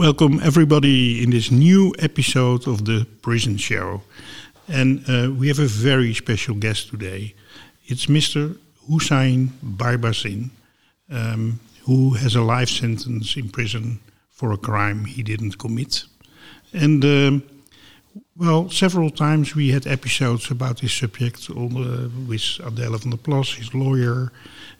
Welcome everybody in this new episode of the Prison Show. And uh, we have a very special guest today. It's Mr. Hussein Baybasin, um, who has a life sentence in prison for a crime he didn't commit. And um, well, several times we had episodes about this subject on the, with Adele van der Plas, his lawyer,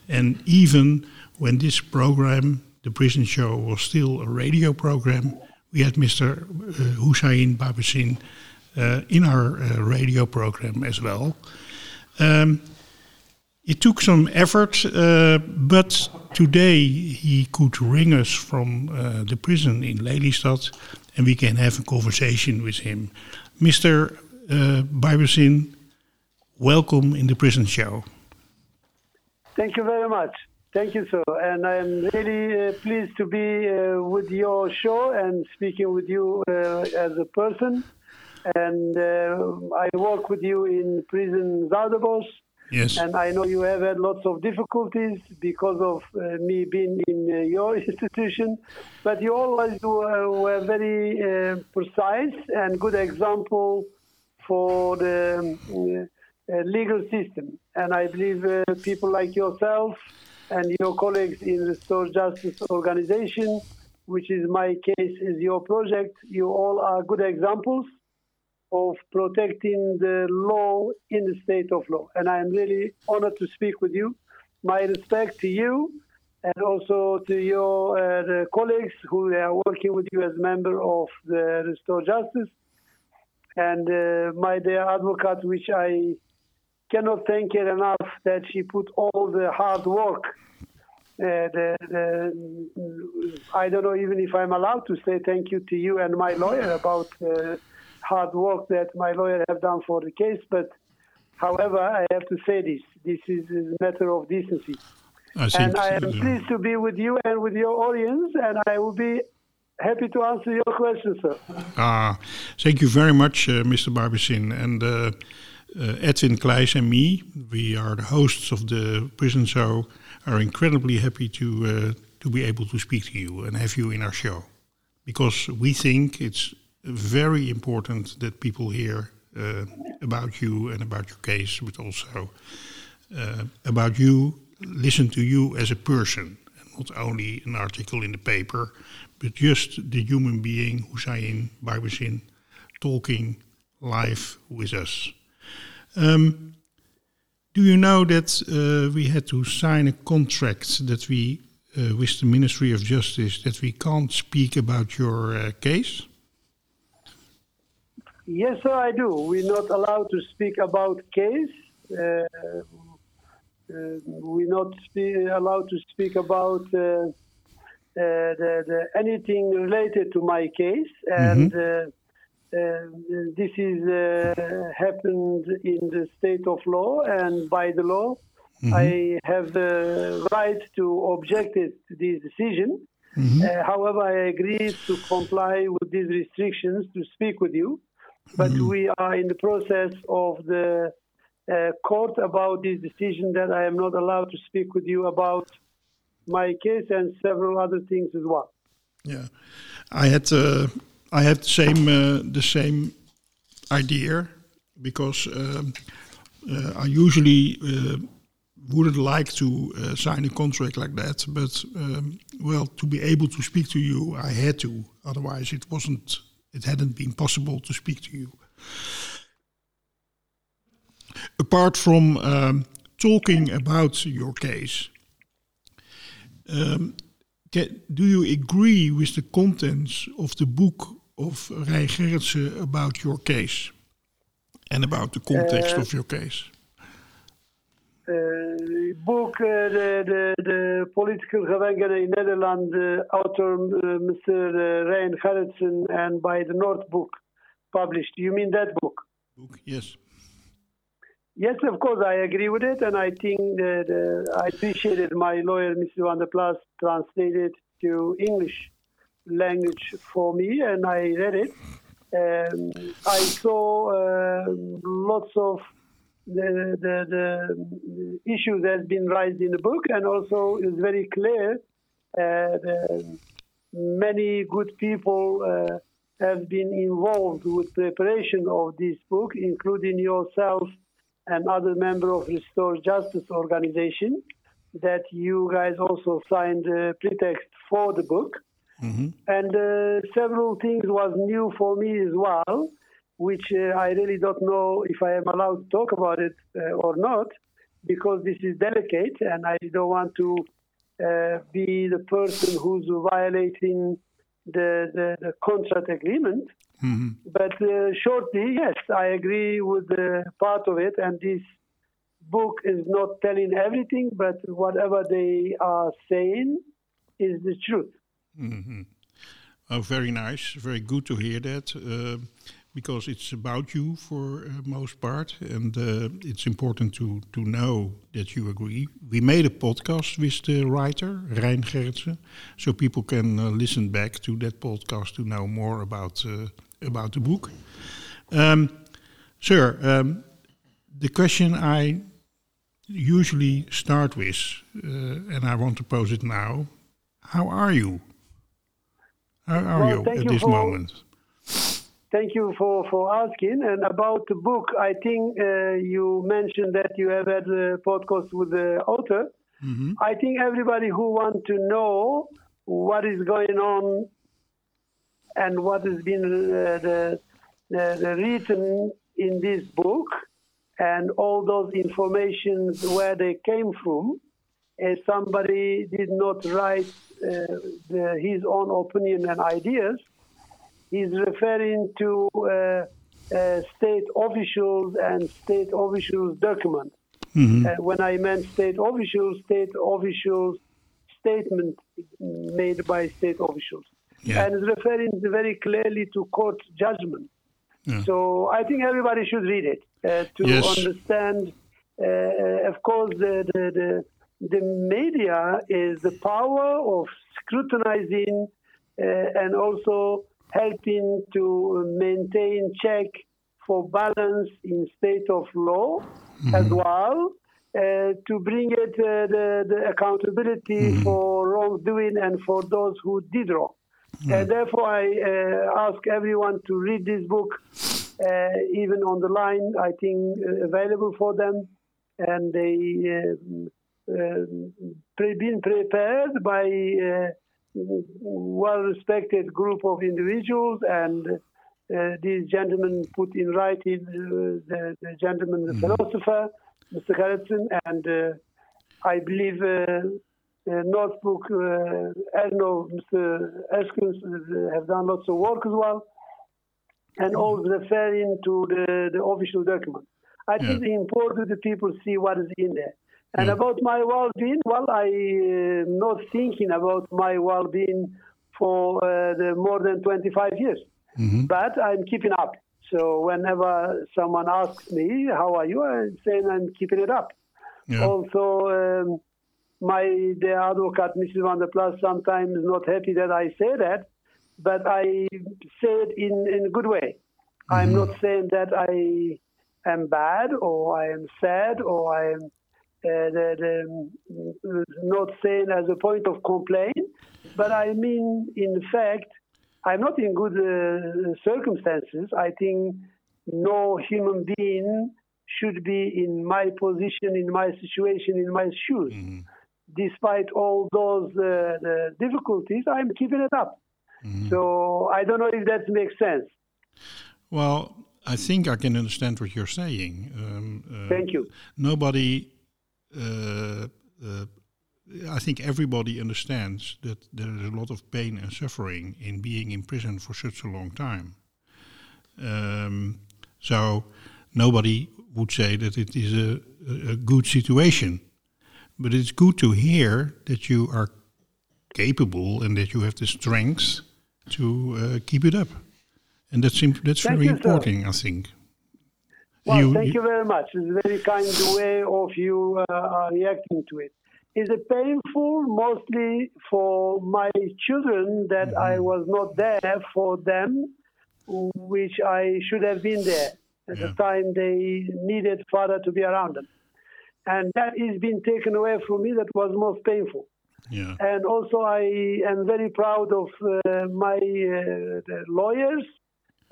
and even when this program, the prison show, was still a radio program, we had Mr. Uh, Hussein Baybasin uh, in our uh, radio program as well. Um, it took some effort, uh, but today he could ring us from uh, the prison in Lelystad and we can have a conversation with him. Mr. Uh, welcome in the prison show. Thank you very much. Thank you, sir. And I'm really uh, pleased to be uh, with your show and speaking with you uh, as a person. And uh, I work with you in prison Zuyderbos. Yes. And I know you have had lots of difficulties because of uh, me being in uh, your institution, but you always were, were very precise and good example for the um, uh, legal system. And I believe uh, people like yourself and your colleagues in Restore Justice Organization, which is my case, is your project, you all are good examples of protecting the law in the state of law. And I'm really honored to speak with you. My respect to you and also to your uh, colleagues who are working with you as member of the Restore Justice and uh, my dear advocate, which I cannot thank her enough that she put all the hard work. Uh, the, the, I don't know even if I'm allowed to say thank you to you and my lawyer about uh, hard work that my lawyer have done for the case. But however, I have to say this: this is a matter of decency. I And I am uh, pleased to be with you and with your audience, and I will be happy to answer your questions, sir. Ah, thank you very much, uh, Mr. Baybasin. And uh, uh, Edwin Kleijs and me, we are the hosts of the prison show, are incredibly happy to uh, to be able to speak to you and have you in our show, because we think it's very important that people hear uh, about you and about your case, but also uh, about you, listen to you as a person, not only an article in the paper, but just the human being Hussein Baybasin talking live with us. Um, do you know that uh, we had to sign a contract that we, uh, with the Ministry of Justice, that we can't speak about your uh, case? Yes, sir, I do. We're not allowed to speak about case. Uh, uh, we're not allowed to speak about uh, uh, the, the anything related to my case, and uh, uh, this is uh, happened in the state of law and by the law. I have the right to object it to this decision. Uh, however, I agree to comply with these restrictions to speak with you but we are in the process of the uh, court about this decision that I am not allowed to speak with you about my case and several other things as well. Yeah, I had uh, I had the same uh, the same idea because um, uh, I usually uh, wouldn't like to uh, sign a contract like that, but um, well, to be able to speak to you, I had to. Otherwise, it wasn't. It hadn't been possible to speak to you. apart from um, talking about your case, um, do you agree with the contents of the book of Rijn Gerritsen about your case and about the context of your case? uh, book, uh, the, the, the political gevangenen in Nederland, uh, author Mr. Rijn Gerritsen, and by the North Book published. You mean that book? Book, yes. Yes, of course, I agree with it, and I think that I appreciated my lawyer, Mr. Van der Plas, translated to English language for me, and I read it. And I saw uh, lots of the, the, the issues that have been raised in the book, and also it's very clear uh, the, many good people uh, have been involved with preparation of this book, including yourself and other member of Restore Justice organization. That you guys also signed the pretext for the book, and uh, several things was new for me as well, which uh, I really don't know if I am allowed to talk about it uh, or not, because this is delicate, and I don't want to uh, be the person who's violating the, the, the contract agreement. But uh, shortly, yes, I agree with the part of it, and this book is not telling everything, but whatever they are saying is the truth. Oh, very nice. Very good to hear that. Uh, because it's about you for uh, most part, and uh, it's important to to know that you agree. We made a podcast with the writer Rijn Gerritsen, so people can uh, listen back to that podcast to know more about uh, about the book. Um, sir, um, the question I usually start with, uh, and I want to pose it now: How are you? How are Well, you at you this for- moment? Thank you for, for asking. And about the book, I think uh, you mentioned that you have had a podcast with the author. I think everybody who wants to know what is going on and what has been uh, the, the, the written in this book and all those informations where they came from, if somebody did not write the, his own opinion and ideas, he's referring to uh, uh, state officials and state officials document. Uh, when I meant state officials, state officials statement made by state officials, Yeah. and it's referring very clearly to court judgment. Yeah. So I think everybody should read it uh, to Yes. understand. Uh, of course, the, the the media is the power of scrutinizing uh, and also helping to maintain check for balance in state of law as well. Uh, to bring it uh, the, the accountability for wrongdoing and for those who did wrong. And therefore, I uh, ask everyone to read this book, uh, even on the line. I think uh, available for them, and they been prepared by well-respected group of individuals, and uh, these gentlemen put in writing uh, the, the gentleman, the philosopher, Mr. Gerritsen, and uh, I believe. Uh, uh, Northbook, uh, Erno, Mr. Eskens uh, have done lots of work as well, and all referring to the, the official document. I think it's important that people see what is in there. And about my well-being, well, I am not thinking about my well-being for uh, the more than 25 years, but I'm keeping up. So whenever someone asks me, "How are you?" I'm saying I'm keeping it up. Yeah. Also, um, my the advocate, Mrs. Van der Plas, sometimes not happy that I say that, but I say it in, in a good way. I'm not saying that I am bad or I am sad or I am uh, the, the, not saying as a point of complaint, but I mean, in fact, I'm not in good uh, circumstances. I think no human being should be in my position, in my situation, in my shoes. Despite all those uh, the difficulties, I'm keeping it up. So I don't know if that makes sense. Well, I think I can understand what you're saying. Um, uh, Thank you. Nobody, I think everybody understands that there is a lot of pain and suffering in being in prison for such a long time. Um, so nobody would say that it is a, a, good situation. But it's good to hear that you are capable and that you have the strength to uh, keep it up. And that's imp- that's Thank very important, I think. Well, You- thank you- very much. It's a very kind way of you uh, reacting to it. Is it painful mostly for my children that I Mm-hmm. was not there for them, which I should have been there at Yeah. the time they needed father to be around them. And that is being taken away from me. That was most painful. Yeah. And also, I am very proud of uh, my uh, lawyers,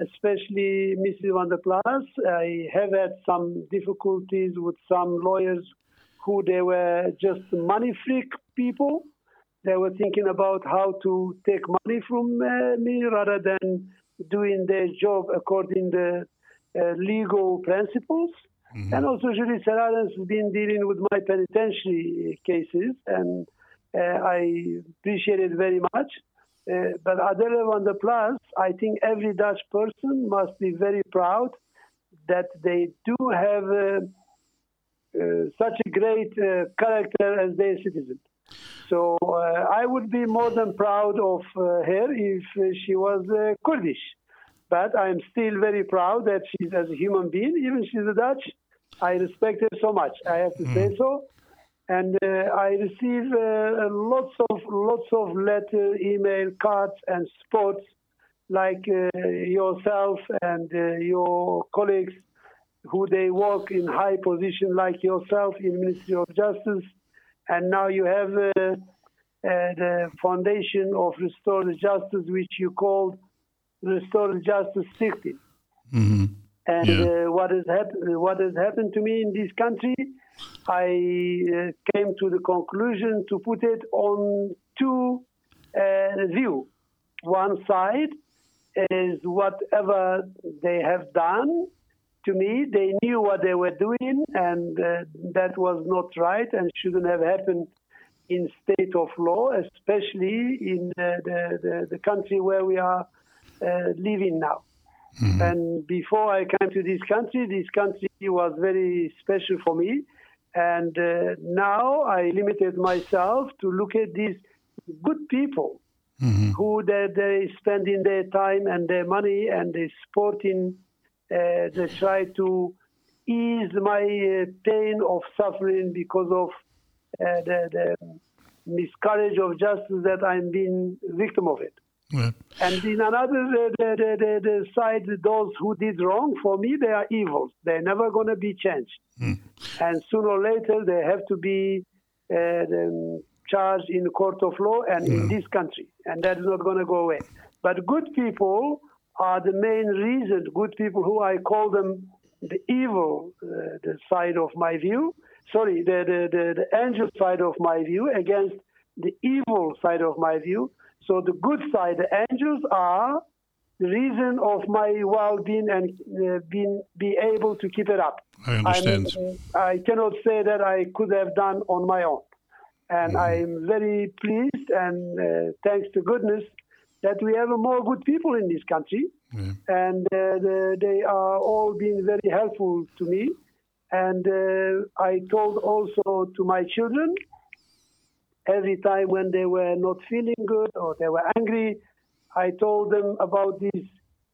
especially Mrs. Van der Plas. I have had some difficulties with some lawyers who they were just money freak people. They were thinking about how to take money from uh, me rather than doing their job according to uh, legal principles. And also, Julie Serrano has been dealing with my penitentiary cases, and uh, I appreciate it very much. Uh, but Adele van der Plas, I think every Dutch person must be very proud that they do have uh, uh, such a great uh, character as their citizen. So uh, I would be more than proud of uh, her if she was uh, Kurdish. But I'm still very proud that she's as a human being, even she's a Dutch. I respect her so much. I have to say so. And uh, I receive uh, lots of lots of letter, email, cards, and sports like uh, yourself and uh, your colleagues who they work in high position like yourself in Ministry of Justice, and now you have uh, uh, the foundation of Restore the Justice, which you called Restore the Justice 60. hmm And Yeah. uh, what has happened? What has happened to me in this country? I uh, came to the conclusion to put it on two uh, view. One side is whatever they have done to me. They knew what they were doing, and uh, that was not right and shouldn't have happened in state of law, especially in uh, the, the the country where we are uh, living now. And before I came to this country, this country was very special for me. And uh, now I limited myself to look at these good people who they, they spending their time and their money and they supporting, uh, they try to ease my uh, pain of suffering because of uh, the, the miscarriage of justice that I'm being victim of it. Yeah. And in another the, the, the, the, the side, those who did wrong, for me, they are evils. They're never going to be changed. And sooner or later, they have to be uh, charged in the court of law and in this country. And that is not going to go away. But good people are the main reason, good people who I call them the evil uh, the side of my view, sorry, the, the, the, the angel side of my view against the evil side of my view. So the good side, the angels are the reason of my well-being and uh, being be able to keep it up. I understand. I'm, I cannot say that I could have done on my own, and I'm very pleased and uh, thanks to goodness that we have more good people in this country, Yeah. and uh, the, they are all being very helpful to me. And uh, I told also to my children every time when they were not feeling good or they were angry, I told them about this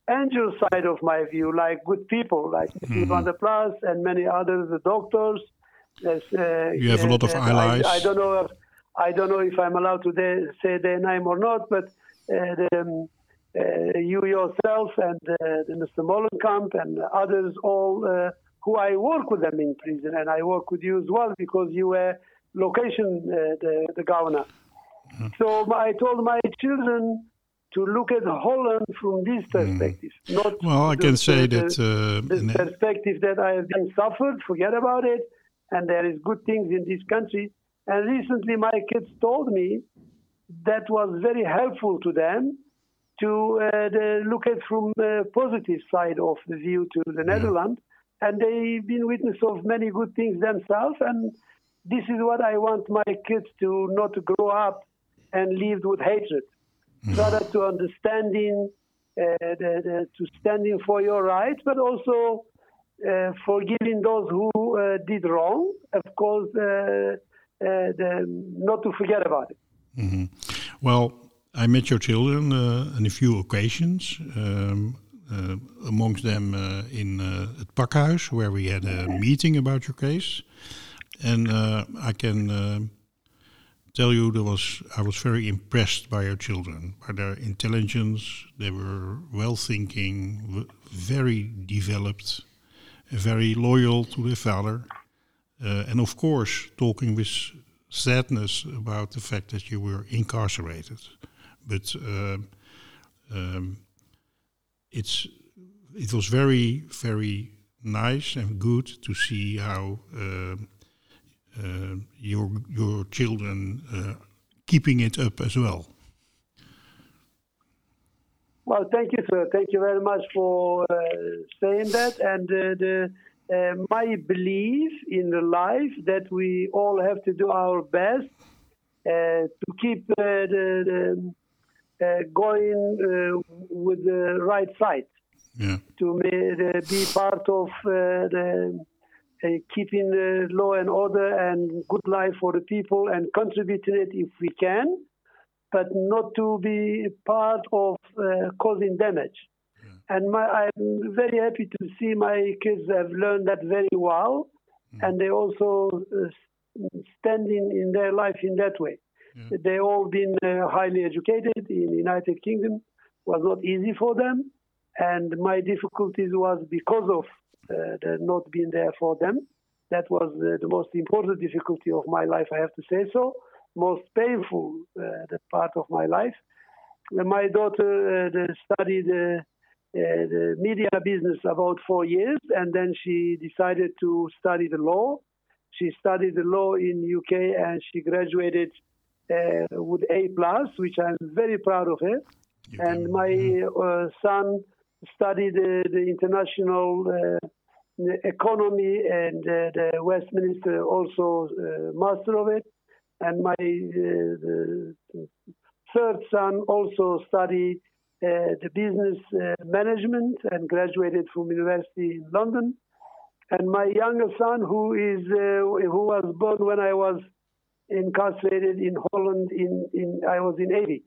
angel side of my view, like good people, like. Van der Plas and many others, the doctors. Uh, You have a lot of allies. I, I don't know if I don't know if I'm allowed to de- say their name or not, but uh, the, um, uh, you yourself and uh, the Mr. Molenkamp and others all uh, who I work with them in prison, and I work with you as well because you were location uh, the, the governor. So I told my children to look at Holland from this perspective, not Mm. Well, I the- can say the- that. Uh, the perspective that I have been suffered, forget about it, and there is good things in this country. And recently, my kids told me that was very helpful to them to uh, the, look at from the positive side of the view to the Netherlands. And they've been witness of many good things themselves. And this is what I want my kids to not grow up and live with hatred, rather to understanding, uh, the, the, to standing for your rights, but also uh, forgiving those who uh, did wrong. Of course, uh, uh, the, not to forget about it. Mhm. Well, I met your children uh, on a few occasions. Um, uh, amongst them uh, in uh, het pakhuis, where we had a meeting about your case. And uh, I can uh, tell you, there was I was very impressed by your children, by their intelligence. They were well thinking, very developed, very loyal to their father, uh, and of course, talking with sadness about the fact that you were incarcerated. But um, um, it's it was very very nice and good to see how uh, your your children uh, keeping it up as well. Well, thank you, sir. Thank you very much for uh, saying that. And uh, the, uh, my belief in the life that we all have to do our best uh, to keep uh, the, the uh, going uh, with the right side, Yeah. to be part of uh, the uh, keeping the law and order and good life for the people and contributing it if we can but not to be part of uh, causing damage. And my, I'm very happy to see my kids have learned that very well, and they also uh, standing in their life in that way. They all been uh, highly educated in the United Kingdom. Was not easy for them, and my difficulties was because of uh, the not being there for them. That was uh, the most important difficulty of my life, I have to say so. Most painful uh, the part of my life. My daughter uh, the studied uh, uh, the media business about four years, and then she decided to study the law. She studied the law in UK, and she graduated uh, with A plus, which I'm very proud of her. You And can- my uh, son studied uh, the international uh, economy, and uh, the Westminster also uh, master of it. And my the third son also studied the business management and graduated from university in London. And my younger son, who is who was born when I was incarcerated in Holland, in, in I was in 80.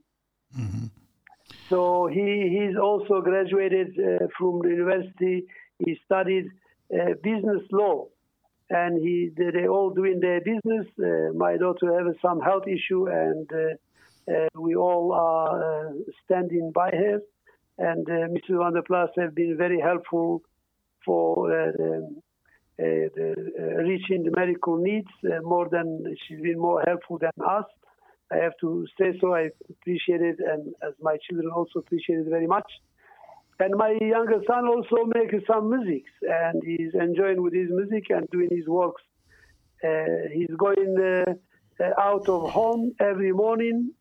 So he he's also graduated uh, from the university. He studied uh, business law, and he they all doing their business. Uh, my daughter has some health issue, and uh, uh, we all are uh, standing by her. And Mrs. Van der Plas have been very helpful for reaching the medical needs more than she's been more helpful than us. I have to say so. I appreciate it, and as my children also appreciate it very much. And my younger son also makes some music, and he's enjoying with his music and doing his works. Uh, he's going uh, uh, out of home every morning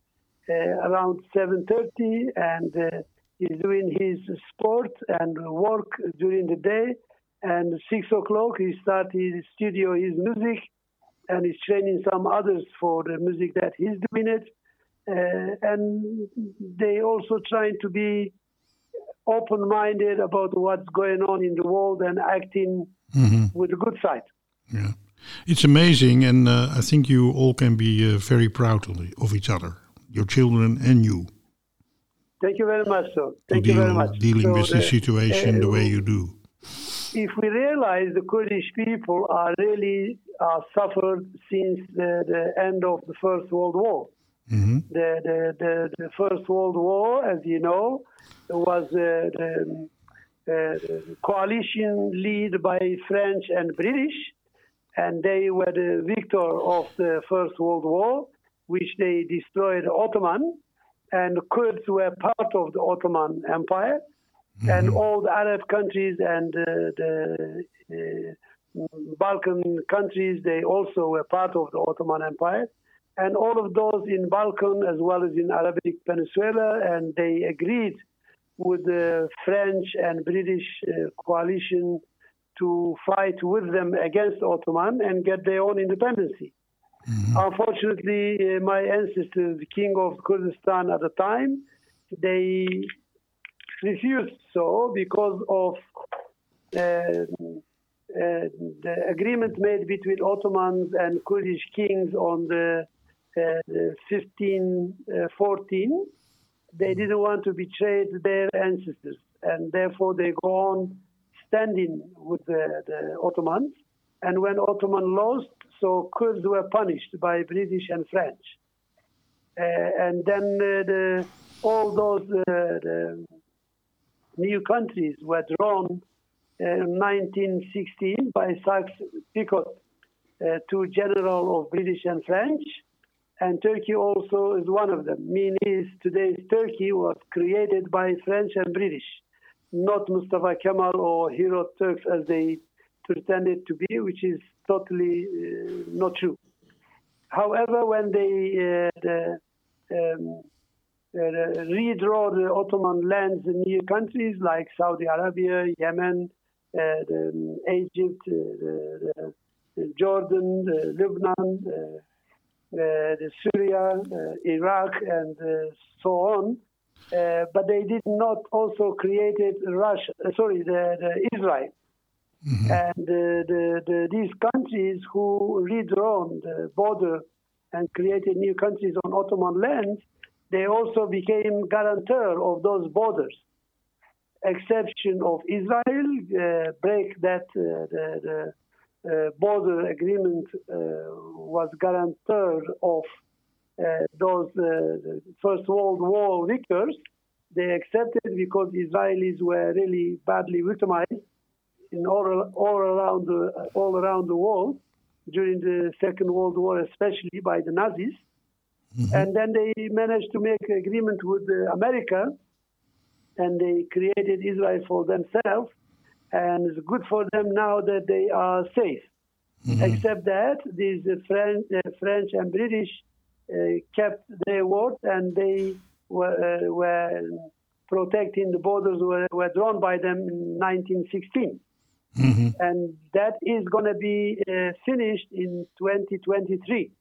uh, around 7:30, and uh, he's doing his sport and work during the day. And six o'clock, he starts his studio, his music, and he's training some others for the music that he's doing it. Uh, and they also trying to be open-minded about what's going on in the world and acting with the good side. Yeah. It's amazing, and uh, I think you all can be uh, very proud of of each other, your children and you, Thank you very much, sir. Thank you very much. dealing So with the situation uh, the way you do. If we realize the Kurdish people are really uh, suffered since the, the end of the First World War. Mhm. The, the, the, the First World War, as you know, was uh, the, uh, coalition led by French and British, and they were the victor of the First World War, which they destroyed Ottoman, and Kurds were part of the Ottoman Empire and all the Arab countries and uh, the uh, Balkan countries, they also were part of the Ottoman Empire. and all of those in Balkan as well as in Arabic Peninsula, and they agreed with the French and British uh, coalition to fight with them against Ottoman and get their own independency. Unfortunately, uh, my ancestors, the king of Kurdistan at the time, they refused so because of uh, uh, the agreement made between Ottomans and Kurdish kings on the, uh, the 1514. They didn't want to betray their ancestors, and therefore they go on standing with the, the Ottomans. And when Ottoman lost, so Kurds were punished by British and French. Uh, and then uh, the, all those uh, the new countries were drawn in 1916 by Sykes-Picot uh, to general of British and French, and Turkey also is one of them. Meaning, today's Turkey was created by French and British, not Mustafa Kemal or Hero Turks as they pretended to be, which is totally uh, not true. However, when they uh, the, um, uh, Uh, redraw the Ottoman lands in new countries like Saudi Arabia, Yemen, uh, the, um, Egypt, uh, the, the Jordan, uh, Lebanon, uh, uh, the Syria, Iraq, and so on. but they did not also create Russia, sorry, the, the Israel. Mm-hmm. And the, the, these countries who redrawn the border and created new countries on Ottoman lands, they also became guarantor of those borders. Exception of Israel, uh, break that uh, the, the uh, border agreement uh, was guarantor of uh, those uh, First World War victors. They accepted because Israelis were really badly victimized in all, all around the, all around the world during the Second World War, especially by the Nazis. Mm-hmm. And then they managed to make an agreement with uh, America, and they created Israel for themselves. And it's good for them now that they are safe. Mm-hmm. Except that these uh, French, uh, French and British uh, kept their word, and they were, uh, were protecting the borders were, were drawn by them in 1916. Mm-hmm. And that is going to be uh, finished in 2023.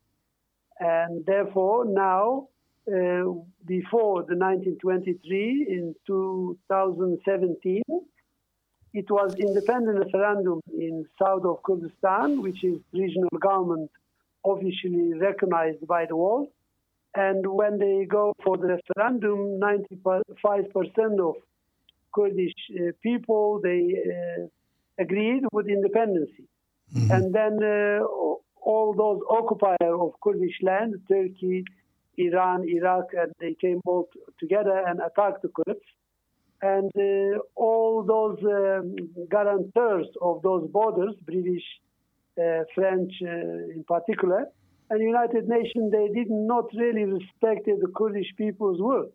And therefore, now, uh, before the 1923, in 2017, it was independent referendum in south of Kurdistan, which is regional government officially recognized by the world. And when they go for the referendum, 95% of Kurdish uh, people, they uh, agreed with independence. Mm-hmm. And then uh, all those occupiers of Kurdish land, Turkey, Iran, Iraq, and they came all together and attacked the Kurds. And uh, all those um, guarantors of those borders, British, uh, French uh, in particular, and United Nations, they did not really respect the Kurdish people's will.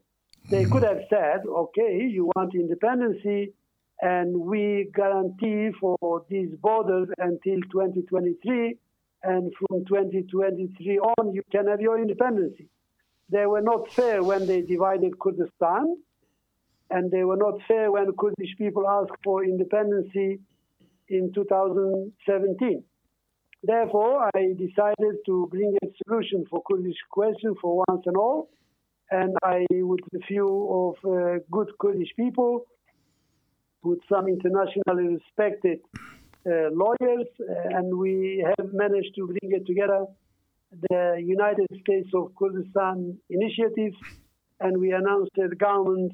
They could have said, okay, you want independency, and we guarantee for these borders until 2023, and from 2023 on, you can have your independence. They were not fair when they divided Kurdistan, and they were not fair when Kurdish people asked for independence in 2017. Therefore, I decided to bring a solution for Kurdish question for once and all, and I, with a few of uh, good Kurdish people, with some internationally respected lawyers, uh, and we have managed to bring it together the United States of Kurdistan initiative, and we announced the government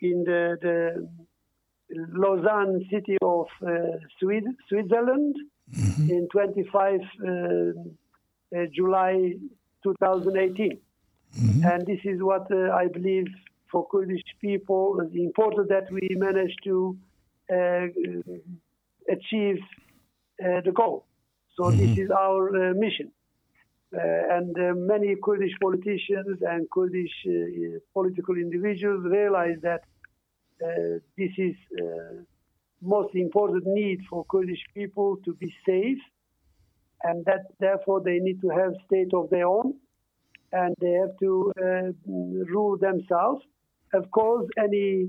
in the, the Lausanne city of uh, Sweden, Switzerland mm-hmm. in 25 uh, uh, July 2018. Mm-hmm. And this is what uh, I believe for Kurdish people is important that we managed to uh, achieve uh, the goal. So mm-hmm. this is our uh, mission. and many Kurdish politicians and Kurdish political individuals realize that this is most important need for Kurdish people to be safe, and that therefore they need to have state of their own and they have to uh, rule themselves. Of course, any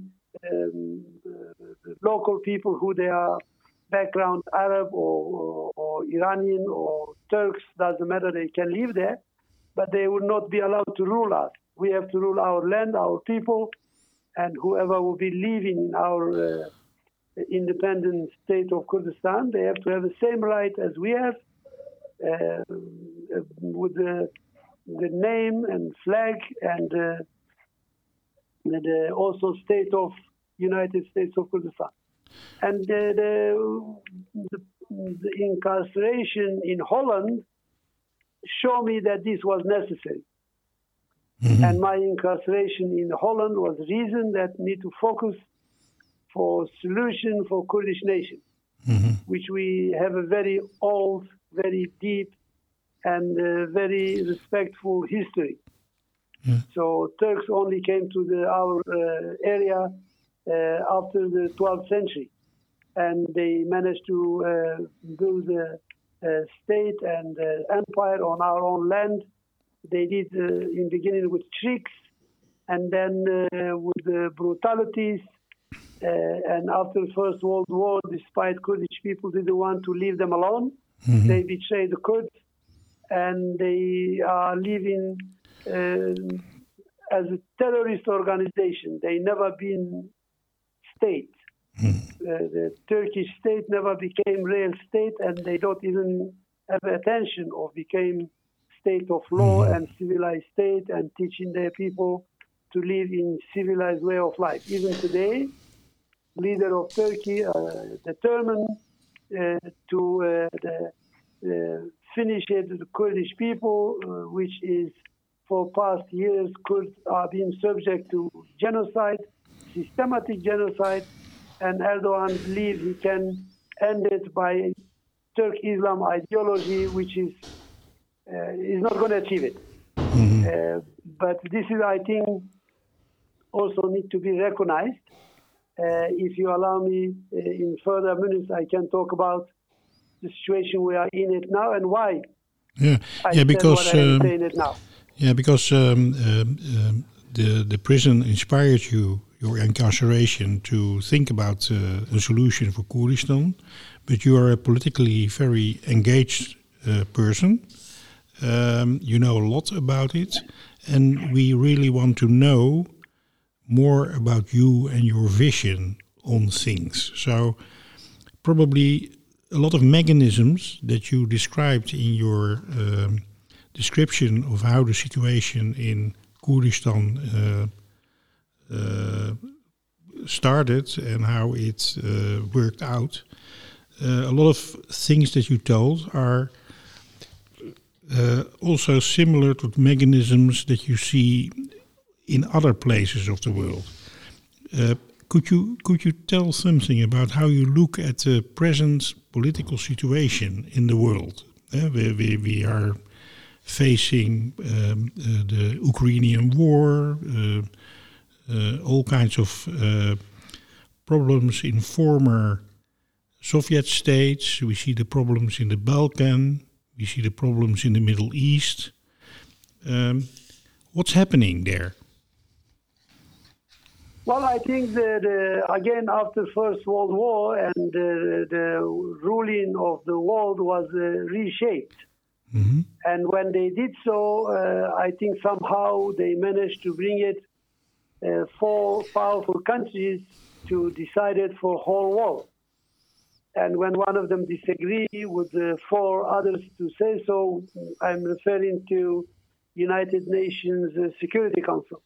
um, uh, local people who they are background Arab or, or, or, Iranian or Turks, doesn't matter, they can live there, but they will not be allowed to rule us. We have to rule our land, our people, and whoever will be living in our uh, independent state of Kurdistan, they have to have the same right as we have uh, with the, the name and flag and uh, the also state of United States of Kurdistan. And the, the, the incarceration in Holland show me that this was necessary. Mm-hmm. And my incarceration in Holland was reason that need to focus for solution for Kurdish nation, mm-hmm. which we have a very old, very deep, and uh, very respectful history. Yeah. So Turks only came to the, our uh, area after the 12th century, and they managed to uh, build a, a, state and empire on our own land. They did uh, in beginning with tricks, and then uh, with the brutalities. and after the First World War, despite Kurdish people didn't want to leave them alone, mm-hmm. they betrayed the Kurds, and they are living uh, as a terrorist organization. They never been state. Uh, the Turkish state never became real state, and they don't even have attention or became state of law mm. and civilized state and teaching their people to live in civilized way of life. Even today, leader of Turkey uh, determined uh, to uh, the, uh, finish it the Kurdish people, uh, which is for past years Kurds are being subject to genocide, systematic genocide, and Erdogan believes he can end it by Turk Islam ideology, which is uh, is not going to achieve it. Mm-hmm. Uh, but this is, I think, also need to be recognized. Uh, if you allow me, uh, in further minutes, I can talk about the situation we are in it now and why. Yeah, I yeah, because um, yeah, because um, um, um, the the prison inspired you your incarceration to think about uh, a solution for Kurdistan, but you are a politically very engaged uh, person. Um, you know a lot about it, and we really want to know more about you and your vision on things. So, probably a lot of mechanisms that you described in your um, description of how the situation in Kurdistan uh, started and how it uh, worked out. Uh, a lot of things that you told are also similar to mechanisms that you see in other places of the world. could you could you tell something about how you look at the present political situation in the world? Uh, we, we, we are facing um, uh, the Ukrainian war, uh, uh, all kinds of uh, problems in former Soviet states. We see the problems in the Balkan. We see the problems in the Middle East. Um, what's happening there? Well, I think that uh, again after First World War and uh, the ruling of the world was uh, reshaped, mm-hmm. and when they did so, uh, I think somehow they managed to bring it four powerful countries to decide it for whole world. And when one of them disagree with the four others to say so, I'm referring to United Nations uh, Security Council.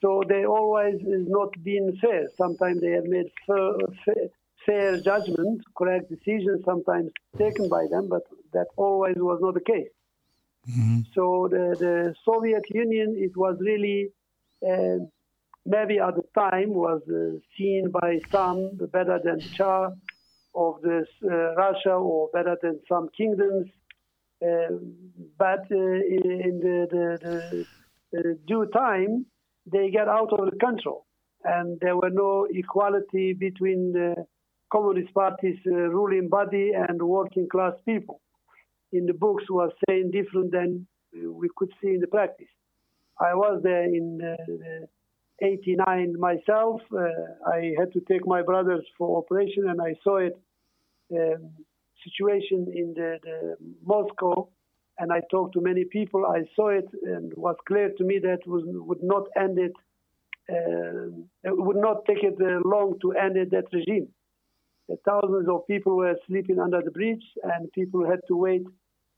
So they always is not been fair. Sometimes they have made fair, fair, fair judgment, correct decisions, sometimes taken by them, but that always was not the case. Mm-hmm. So the, the Soviet Union, it was really uh, maybe at the time was uh, seen by some better than Shah of this uh, Russia or better than some kingdoms. Uh, but uh, in the, the, the due time, they get out of the control. And there were no equality between the Communist Party's uh, ruling body and working class people. In the books was saying different than we could see in the practice. I was there in uh, 89 myself. Uh, I had to take my brothers for operation, and I saw it um, situation in the, the Moscow, and I talked to many people. I saw it, and it was clear to me that was, would not end it. Uh, it would not take it uh, long to end it, that regime. Uh, thousands of people were sleeping under the bridge, and people had to wait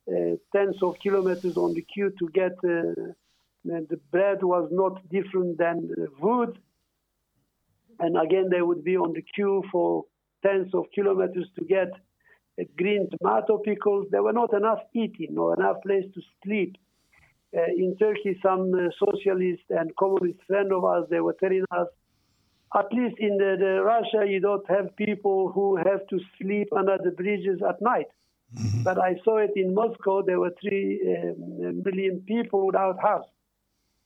uh, tens of kilometers on the queue to get. The bread was not different than wood, and again they would be on the queue for tens of kilometers to get green tomato pickles. There were not enough eating or enough place to sleep. Uh, in Turkey, some uh, socialist and communist friend of ours, they were telling us, at least in the, the Russia, you don't have people who have to sleep under the bridges at night. Mm-hmm. But I saw it in Moscow. There were three um, million people without house,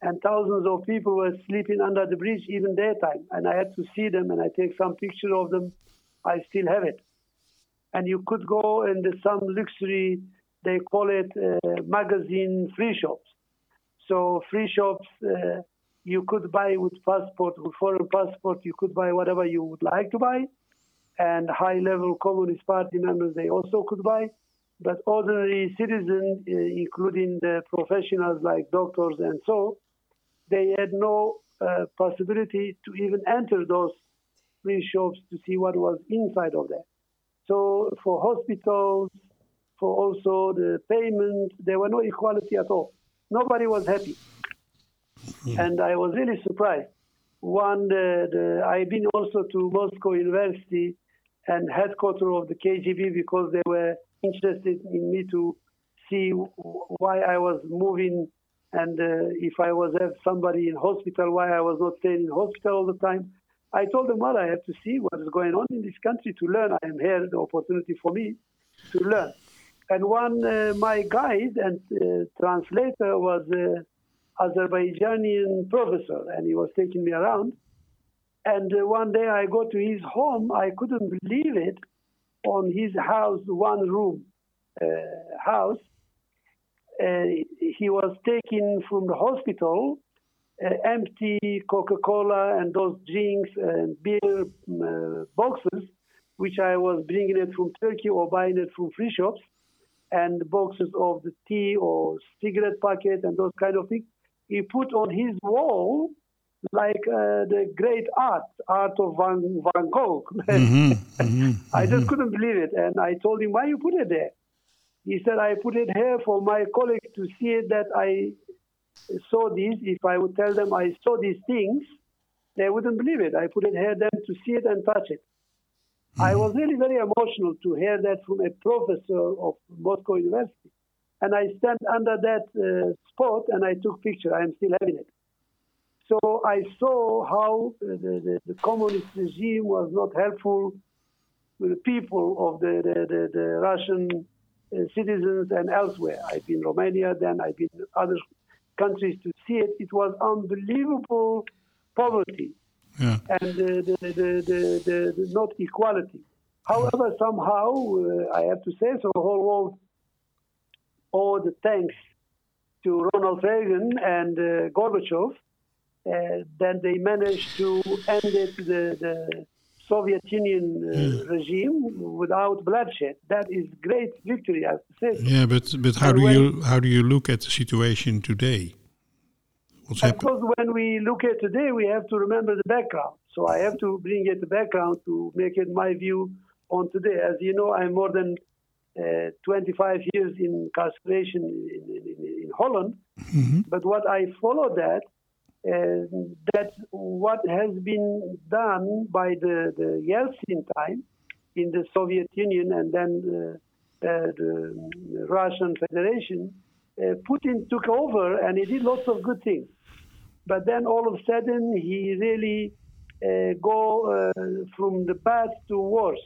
and thousands of people were sleeping under the bridge even daytime. And I had to see them, and I take some picture of them. I still have it. And you could go in some luxury, they call it uh, magazine free shops. So free shops, uh, you could buy with passport, with foreign passport, you could buy whatever you would like to buy. And high-level Communist Party members, they also could buy. But ordinary citizens, uh, including the professionals like doctors and so, they had no uh, possibility to even enter those free shops to see what was inside of there. So for hospitals, for also the payment, there were no equality at all. Nobody was happy. Yeah. And I was really surprised. One, the, the, I've been also to Moscow University and headquarters of the KGB because they were interested in me to see why I was moving and uh, if I was have somebody in hospital, why I was not staying in hospital all the time. I told them, well, I have to see what is going on in this country to learn. I am here, the opportunity for me to learn. And one, uh, my guide and uh, translator was an Azerbaijani professor, and he was taking me around. And uh, one day I go to his home. I couldn't believe it. On his house, one room uh, house, uh, he was taken from the hospital uh, empty Coca-Cola and those drinks and beer uh, boxes, which I was bringing it from Turkey or buying it from free shops, and boxes of the tea or cigarette packet and those kind of things. He put on his wall like uh, the great art, art of Van, Van Gogh. mm-hmm, mm-hmm, I just mm-hmm. couldn't believe it. And I told him, why you put it there? He said, I put it here for my colleagues to see that I saw this, if I would tell them I saw these things, they wouldn't believe it. I put it here them to see it and touch it. Mm-hmm. I was really very emotional to hear that from a professor of Moscow University. And I stand under that uh, spot and I took picture. I am still having it. So I saw how the, the, the communist regime was not helpful with the people of the, the, the, the Russian citizens and elsewhere. I've been Romania, then I've been other countries to see it, it was unbelievable poverty yeah. and the, the, the, the, not equality. However, somehow, uh, I have to say, so the whole world all the thanks to Ronald Reagan and uh, Gorbachev, uh, then they managed to end it, the, the Soviet Union uh, yeah. regime without bloodshed. That is great victory, I have to say. Yeah, but but how and do you how do you look at the situation today? What's because when we look at today, we have to remember the background. So I have to bring it the background to make it my view on today. As you know, I'm more than uh, 25 years in incarceration in, in, in Holland. Mm-hmm. But what I follow that uh, that what has been done by the, the Yeltsin time in the Soviet Union and then uh, uh, the Russian Federation, uh, Putin took over and he did lots of good things. But then all of a sudden he really uh, go uh, from the bad to worse,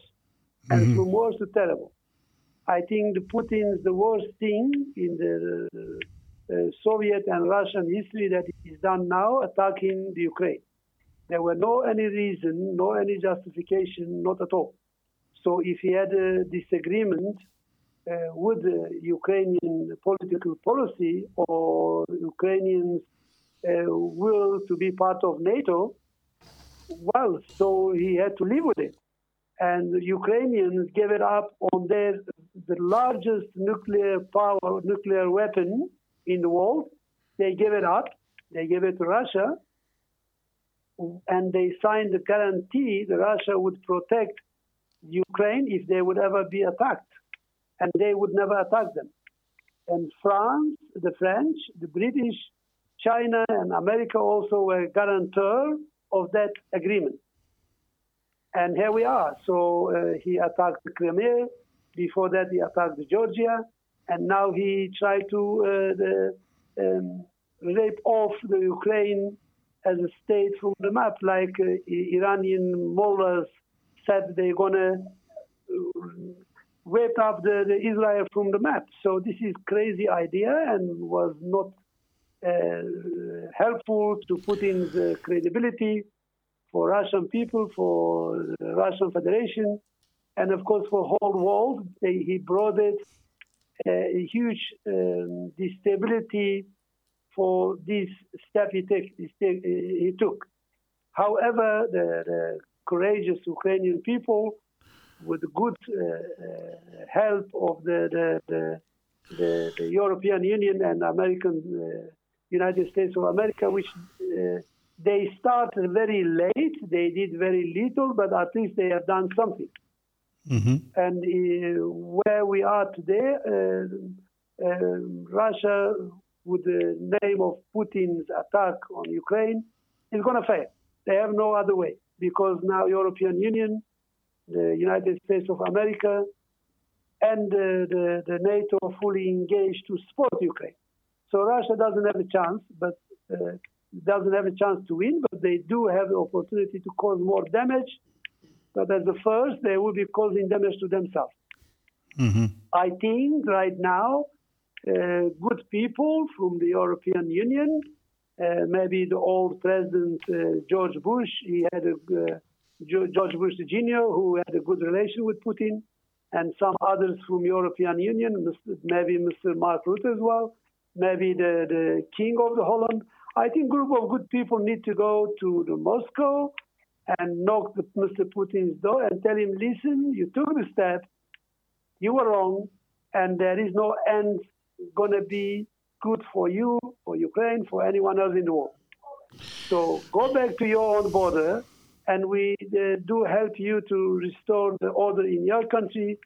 and mm-hmm. from worse to terrible. I think the Putin's the worst thing in the Soviet and Russian history that is done now attacking the Ukraine. There were no any reason, no any justification, not at all. So if he had a disagreement uh, the Ukrainian political policy or Ukrainians' uh, will to be part of NATO, well, so he had to live with it. And Ukrainians gave it up on their the largest nuclear power, nuclear weapon in the world. They gave it up. They gave it to Russia, and they signed the guarantee that Russia would protect Ukraine if they would ever be attacked, and they would never attack them. And France, the French, the British, China, and America also were guarantor of that agreement. And here we are. So uh, he attacked the Crimea. Before that, he attacked Georgia, and now he tried to uh, the, um, rape off the Ukraine as a state from the map, like uh, Iranian mullahs said they're gonna uh, wipe up the, the Israel from the map. So this is crazy idea and was not uh, helpful to Putin's credibility for Russian people, for Russian Federation, and of course for whole world. He brought it a huge um, instability for this step he, take, he took. However, the, the, courageous Ukrainian people, with good uh, uh, help of the, the, the, the, European Union and American uh, United States of America, which uh, they started very late. They did very little, but at least they have done something. Mm-hmm. And uh, where we are today, uh, Russia with the name of Putin's attack on Ukraine is going to fail. They have no other way because now European Union, the United States of America, and the, the, the NATO are fully engaged to support Ukraine. So Russia doesn't have a chance, but uh, doesn't have a chance to win, but they do have the opportunity to cause more damage. But as the first, they will be causing damage to themselves. Mm-hmm. I think right now uh, good people from the European Union. Uh, maybe the old President uh, George Bush, he had a George Bush Jr., who had a good relation with Putin, and some others from European Union, maybe Mr. Mark Rutte as well, maybe the, the King of the Holland. I think group of good people need to go to the Moscow and knock the, Mr. Putin's door and tell him, listen, you took the step, you were wrong, and there is no end going to be good for you, for Ukraine, for anyone else in the world. So go back to your own border, and we uh, do help you to restore the order in your country,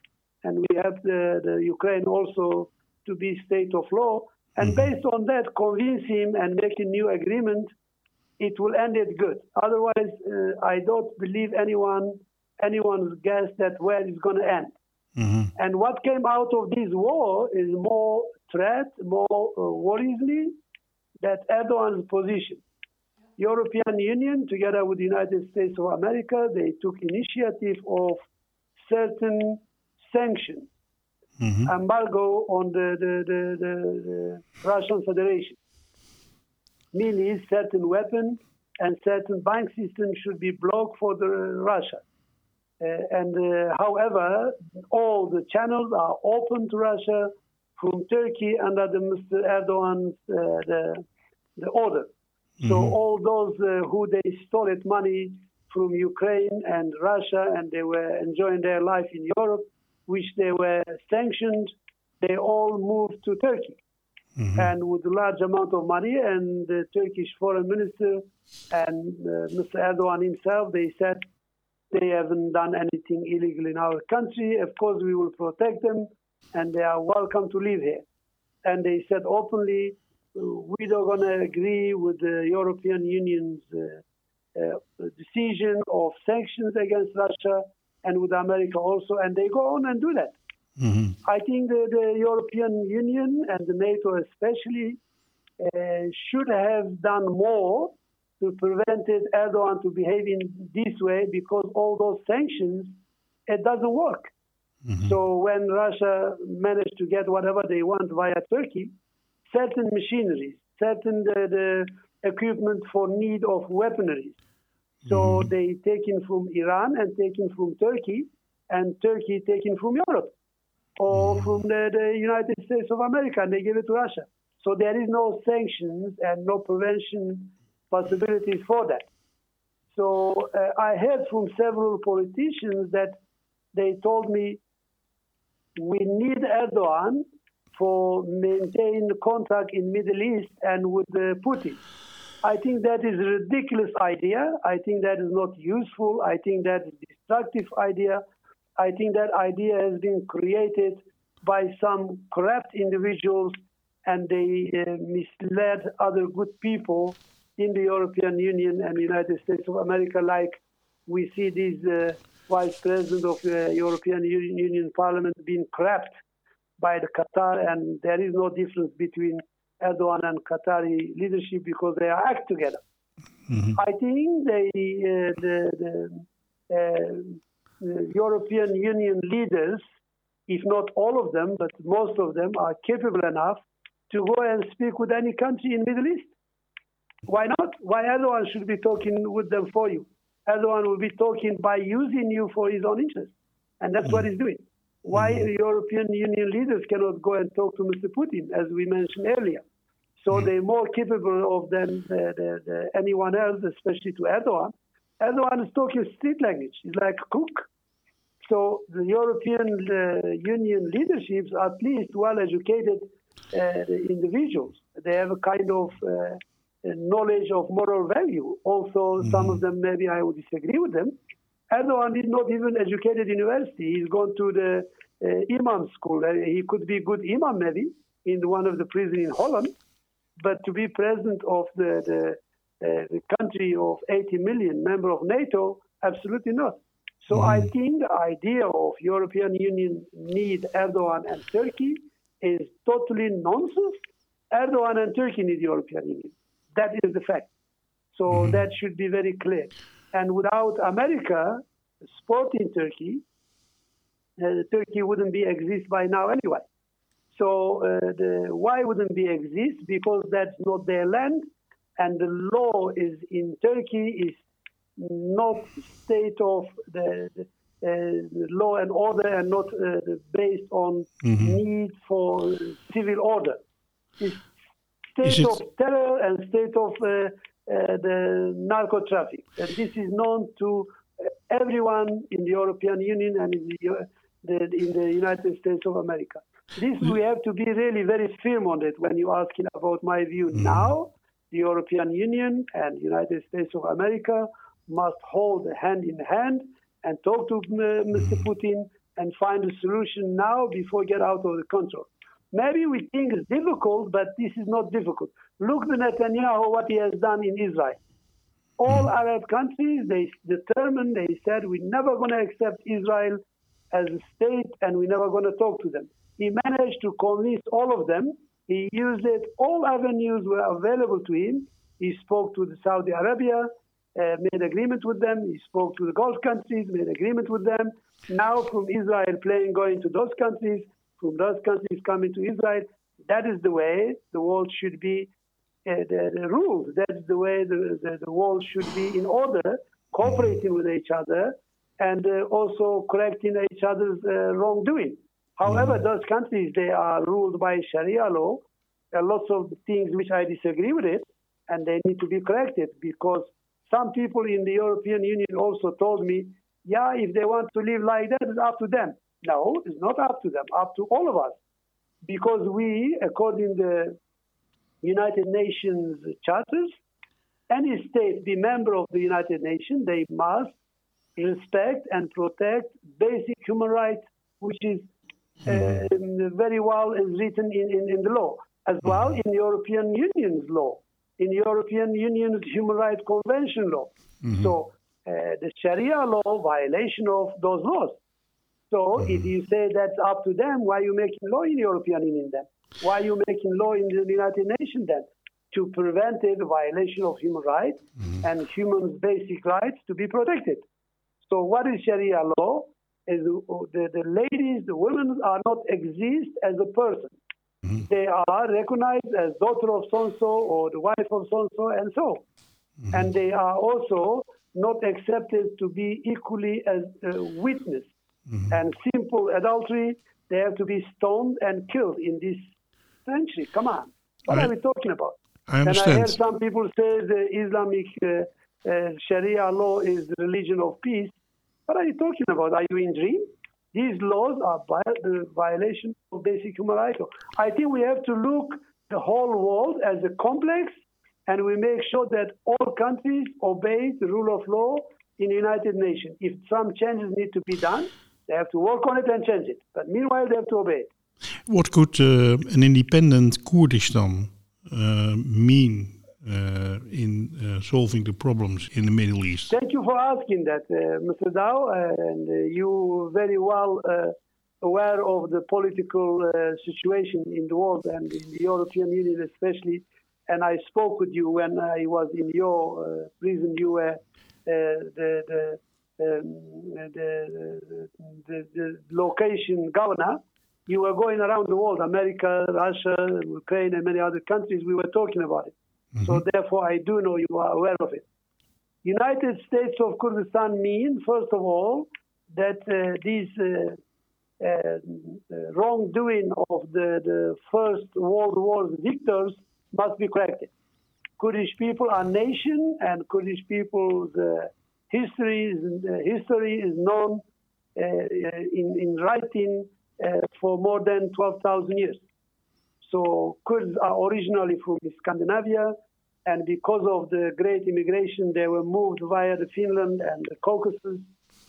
and we help the, the Ukraine also to be state of law. And mm-hmm. based on that, convince him and make a new agreement. It will end it good. Otherwise, uh, I don't believe anyone anyone's guess that where it's going to end. Mm-hmm. And what came out of this war is more threat, more uh, that Erdogan's position. European Union, together with the United States of America, they took initiative of certain sanctions, mm-hmm. embargo on the, the, the, the, Russian Federation. Meaning certain weapons and certain bank systems should be blocked for the Russia. Uh, and uh, however, all the channels are open to Russia from Turkey under the Mr. Erdogan's uh, the, the order. Mm-hmm. So all those who they stole it money from Ukraine and Russia, and they were enjoying their life in Europe, which they were sanctioned, they all moved to Turkey. Mm-hmm. And with a large amount of money, and the Turkish foreign minister and uh, Mr. Erdogan himself, they said they haven't done anything illegal in our country. Of course, we will protect them, and they are welcome to live here. And they said openly, we don't going to agree with the European Union's uh, uh, decision of sanctions against Russia and with America also, and they go on and do that. Mm-hmm. I think the, the, European Union and the NATO especially uh, should have done more to prevent Erdogan to behave in this way because all those sanctions, it doesn't work. Mm-hmm. So when Russia managed to get whatever they want via Turkey, certain machineries, certain the, the equipment for need of weaponry. So mm-hmm. they taken from Iran and taken from Turkey, and Turkey taken from Europe. Or from the, the United States of America and they give it to Russia. So there is no sanctions and no prevention possibilities for that. So uh, I heard from several politicians that they told me we need Erdogan for maintain contact in Middle East and with uh, Putin. I think that is a ridiculous idea. I think that is not useful. I think that is destructive idea. I think that idea has been created by some corrupt individuals and they uh, misled other good people in the European Union and United States of America, like we see this uh, vice president of the European Union Parliament being corrupt by the Qatar, and there is no difference between Erdogan and Qatari leadership because they act together. Mm-hmm. I think they, uh, the, the, uh, the European Union leaders, if not all of them, but most of them, are capable enough to go and speak with any country in Middle East. Why not? Why Erdogan should be talking with them for you? Erdogan will be talking by using you for his own interest. And that's what he's doing. Why mm. European Union leaders cannot go and talk to Mr. Putin, as we mentioned earlier. So mm. they're more capable of than the, the, the, anyone else, especially to Erdogan. Erdogan is talking street language. He's like cook. So the European uh, Union leaderships are at least well educated uh, individuals. They have a kind of uh, knowledge of moral value. Also, mm-hmm. some of them maybe I would disagree with them. Erdogan is not even educated in university. He's gone to the uh, imam school. Uh, he could be good imam maybe in one of the prison in Holland, but to be president of the, the, the country of 80 million member of NATO, absolutely not. So mm. I think the idea of European Union need Erdogan and Turkey is totally nonsense. Erdogan and Turkey need European Union. That is the fact. So mm-hmm. that should be very clear. And without America supporting Turkey, uh, Turkey wouldn't be exist by now anyway. So uh, the, why wouldn't be exist? Because that's not their land, and the law is in Turkey is not state of the, the uh, law and order and not uh, based on mm-hmm. need for civil order. It's state of terror and state of uh, uh, the narco traffic. And this is known to uh, everyone in the European Union and in the, the, in the United States of America. This we have to be really very firm on it when you're asking about my view. Mm. Now, the European Union and United States of America must hold hand in hand and talk to uh, Mr. Putin and find a solution now before get out of the control. Maybe we think it's difficult, but this is not difficult. Look at Netanyahu, what he has done in Israel. All hmm. Arab countries, they determined, they said, we're never going to accept Israel as a state and we're never going to talk to them. He managed to convince all of them. He used it, all avenues were available to him. He spoke to the Saudi Arabia, uh, made agreement with them. He spoke to the Gulf countries, made agreement with them. Now from Israel playing going to those countries, from those countries coming to Israel. That is the way the world should be uh, the, the rules. That's the way the, the, the, world should be in order, cooperating with each other and uh, also correcting each other's uh, wrongdoing. However, mm-hmm. those countries, they are ruled by Sharia law. There are lots of things which I disagree with it, and they need to be corrected because some people in the European Union also told me, yeah, if they want to live like that, it's up to them. No, it's not up to them, up to all of us. Because we, according to the United Nations charters, any state be member of the United Nations, they must respect and protect basic human rights, which is uh, very well is written in, in, in, the law, as well in European Union's law, in European Union's Human Rights Convention law. Mm-hmm. So uh, the Sharia law violation of those laws. So mm-hmm. if you say that's up to them, why are you making law in European Union then? Why are you making law in the United Nations then? To prevent the violation of human rights mm-hmm. and human basic rights to be protected. So what is Sharia law? The, the ladies, the women are not exist as a person. Mm-hmm. They are recognized as daughter of so-and-so or the wife of so-and-so and so. Mm-hmm. And they are also not accepted to be equally as a witness Mm-hmm. And simple adultery they have to be stoned and killed in this century. Come on. What I- are we talking about? I understand. And I hear some people say the Islamic uh, uh, Sharia law is the religion of peace. What are you talking about? Are you in dream? These laws are the violation of basic human rights. I think we have to look the whole world as a complex, and we make sure that all countries obey the rule of law in the United Nations. If some changes need to be done, they have to work on it and change it. But meanwhile, they have to obey it. What could uh, an independent Kurdistan uh, mean uh, in uh, solving the problems in the Middle East? Thank you for asking that, uh, Mr. Dow, and uh, you very well uh, aware of the political uh, situation in the world and in the European Union especially. And I spoke with you when I was in your prison. You were the, the, um, the, the, the location governor. You were going around the world, America, Russia, Ukraine, and many other countries. We were talking about it. So therefore, I do know you are aware of it. United States of Kurdistan mean, first of all, that uh, these uh, uh, wrongdoing of the, the First World War victors must be corrected. Kurdish people are nation, and Kurdish people's uh, history is uh, history is known uh, in, in writing uh, for more than 12,000 years. So Kurds are originally from Scandinavia, and because of the great immigration, they were moved via the Finland and the Caucasus,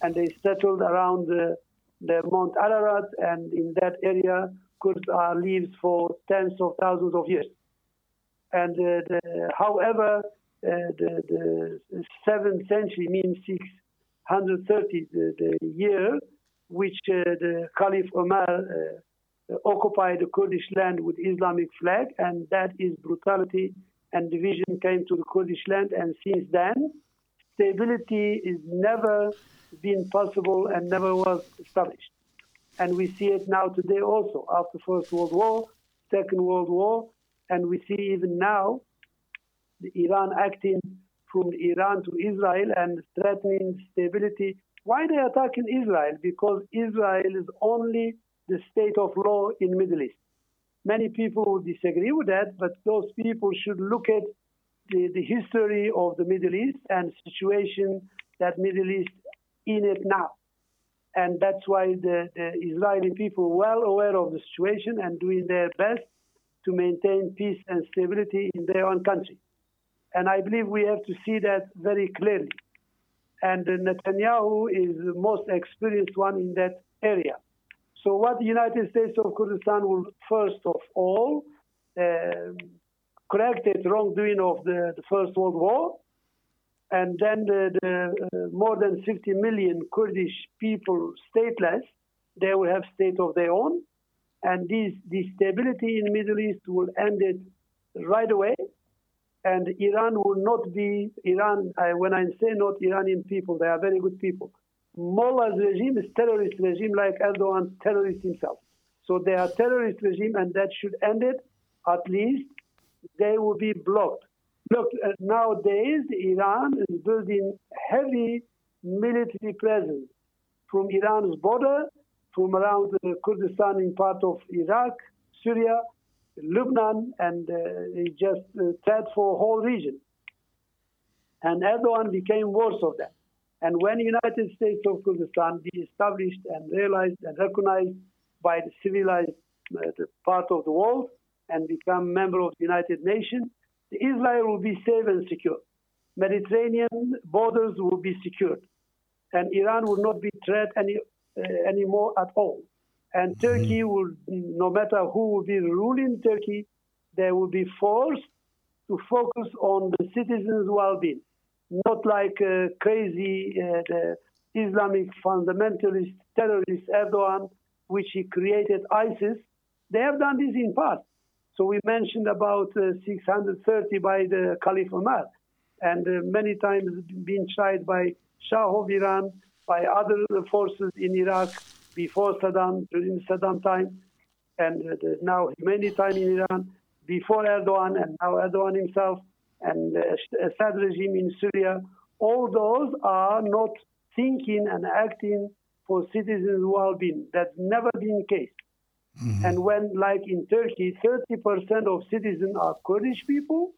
and they settled around the, the Mount Ararat, and in that area, Kurds are lived for tens of thousands of years. And uh, the, however, uh, the, the seventh century means 630, the, the year which uh, the Caliph Omar uh, occupied the Kurdish land with Islamic flag, and that is brutality and division came to the Kurdish land. And since then, stability is never been possible and never was established. And we see it now today also after First World War, Second World War, and we see even now Iran acting from Iran to Israel and threatening stability. Why they attacking Israel? Because Israel is only the state of law in Middle East. Many people will disagree with that, but those people should look at the, the history of the Middle East and situation that Middle East in it now. And that's why the, the Israeli people well aware of the situation and doing their best to maintain peace and stability in their own country. And I believe we have to see that very clearly. And Netanyahu is the most experienced one in that area. So, what the United States of Kurdistan will first of all um correct the wrongdoing of the, the First World War, and then the, the uh, more than 50 million Kurdish people stateless, they will have state of their own, and this the stability in the Middle East will end it right away, and Iran will not be Iran. I, when I say not Iranian people, they are very good people. Mullah's regime is terrorist regime like Erdogan's terrorist himself. So they are terrorist regime, and that should end it. At least they will be blocked. Look, uh, nowadays Iran is building heavy military presence from Iran's border, from around Kurdistan in part of Iraq, Syria, Lebanon, and uh, just uh, threat for whole region. And Erdogan became worse of that. And when United States of Kurdistan be established and realized and recognized by the civilized uh, part of the world and become member of the United Nations, Israel will be safe and secure. Mediterranean borders will be secured, and Iran will not be threat any uh, anymore at all. And Turkey will, no matter who will be ruling Turkey, they will be forced to focus on the citizens' well-being, not like uh, crazy uh, Islamic fundamentalist terrorist Erdogan, which he created ISIS. They have done this in past. So we mentioned about uh, 630 by the Caliph Omar, and uh, many times been tried by Shah of Iran, by other forces in Iraq before Saddam, during Saddam time, and now many time in Iran, before Erdogan, and now Erdogan himself, and uh, Assad regime in Syria. All those are not thinking and acting for citizens' well-being. That's never been the case. And when, like in Turkey, 30% of citizens are Kurdish people,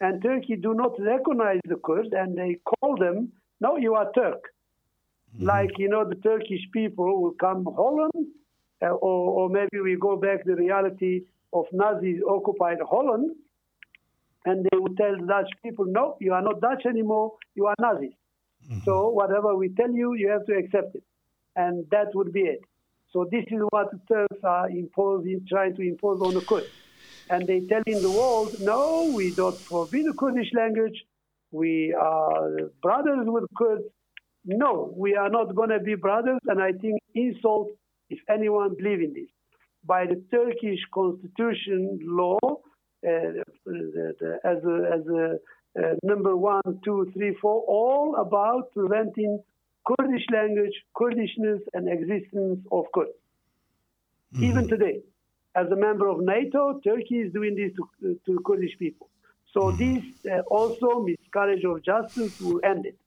and Turkey do not recognize the Kurds, and they call them, no, you are Turk. Like, you know, the Turkish people will come Holland, uh, or, or maybe we go back the reality of Nazis occupied Holland, and they would tell Dutch people, no, you are not Dutch anymore, you are Nazis. Mm-hmm. So whatever we tell you, you have to accept it. And that would be it. So this is what the Turks are imposing, trying to impose on the Kurds. And they tell in the world, no, we don't forbid the Kurdish language. We are brothers with Kurds. No, we are not going to be brothers. And I think insult if anyone believe in this. By the Turkish constitution law, as a, as a uh, number one, two, three, four, all about preventing Kurdish language, Kurdishness, and existence of Kurds. Even today, as a member of NATO, Turkey is doing this to, to Kurdish people. So this uh, also miscarriage of justice will end it.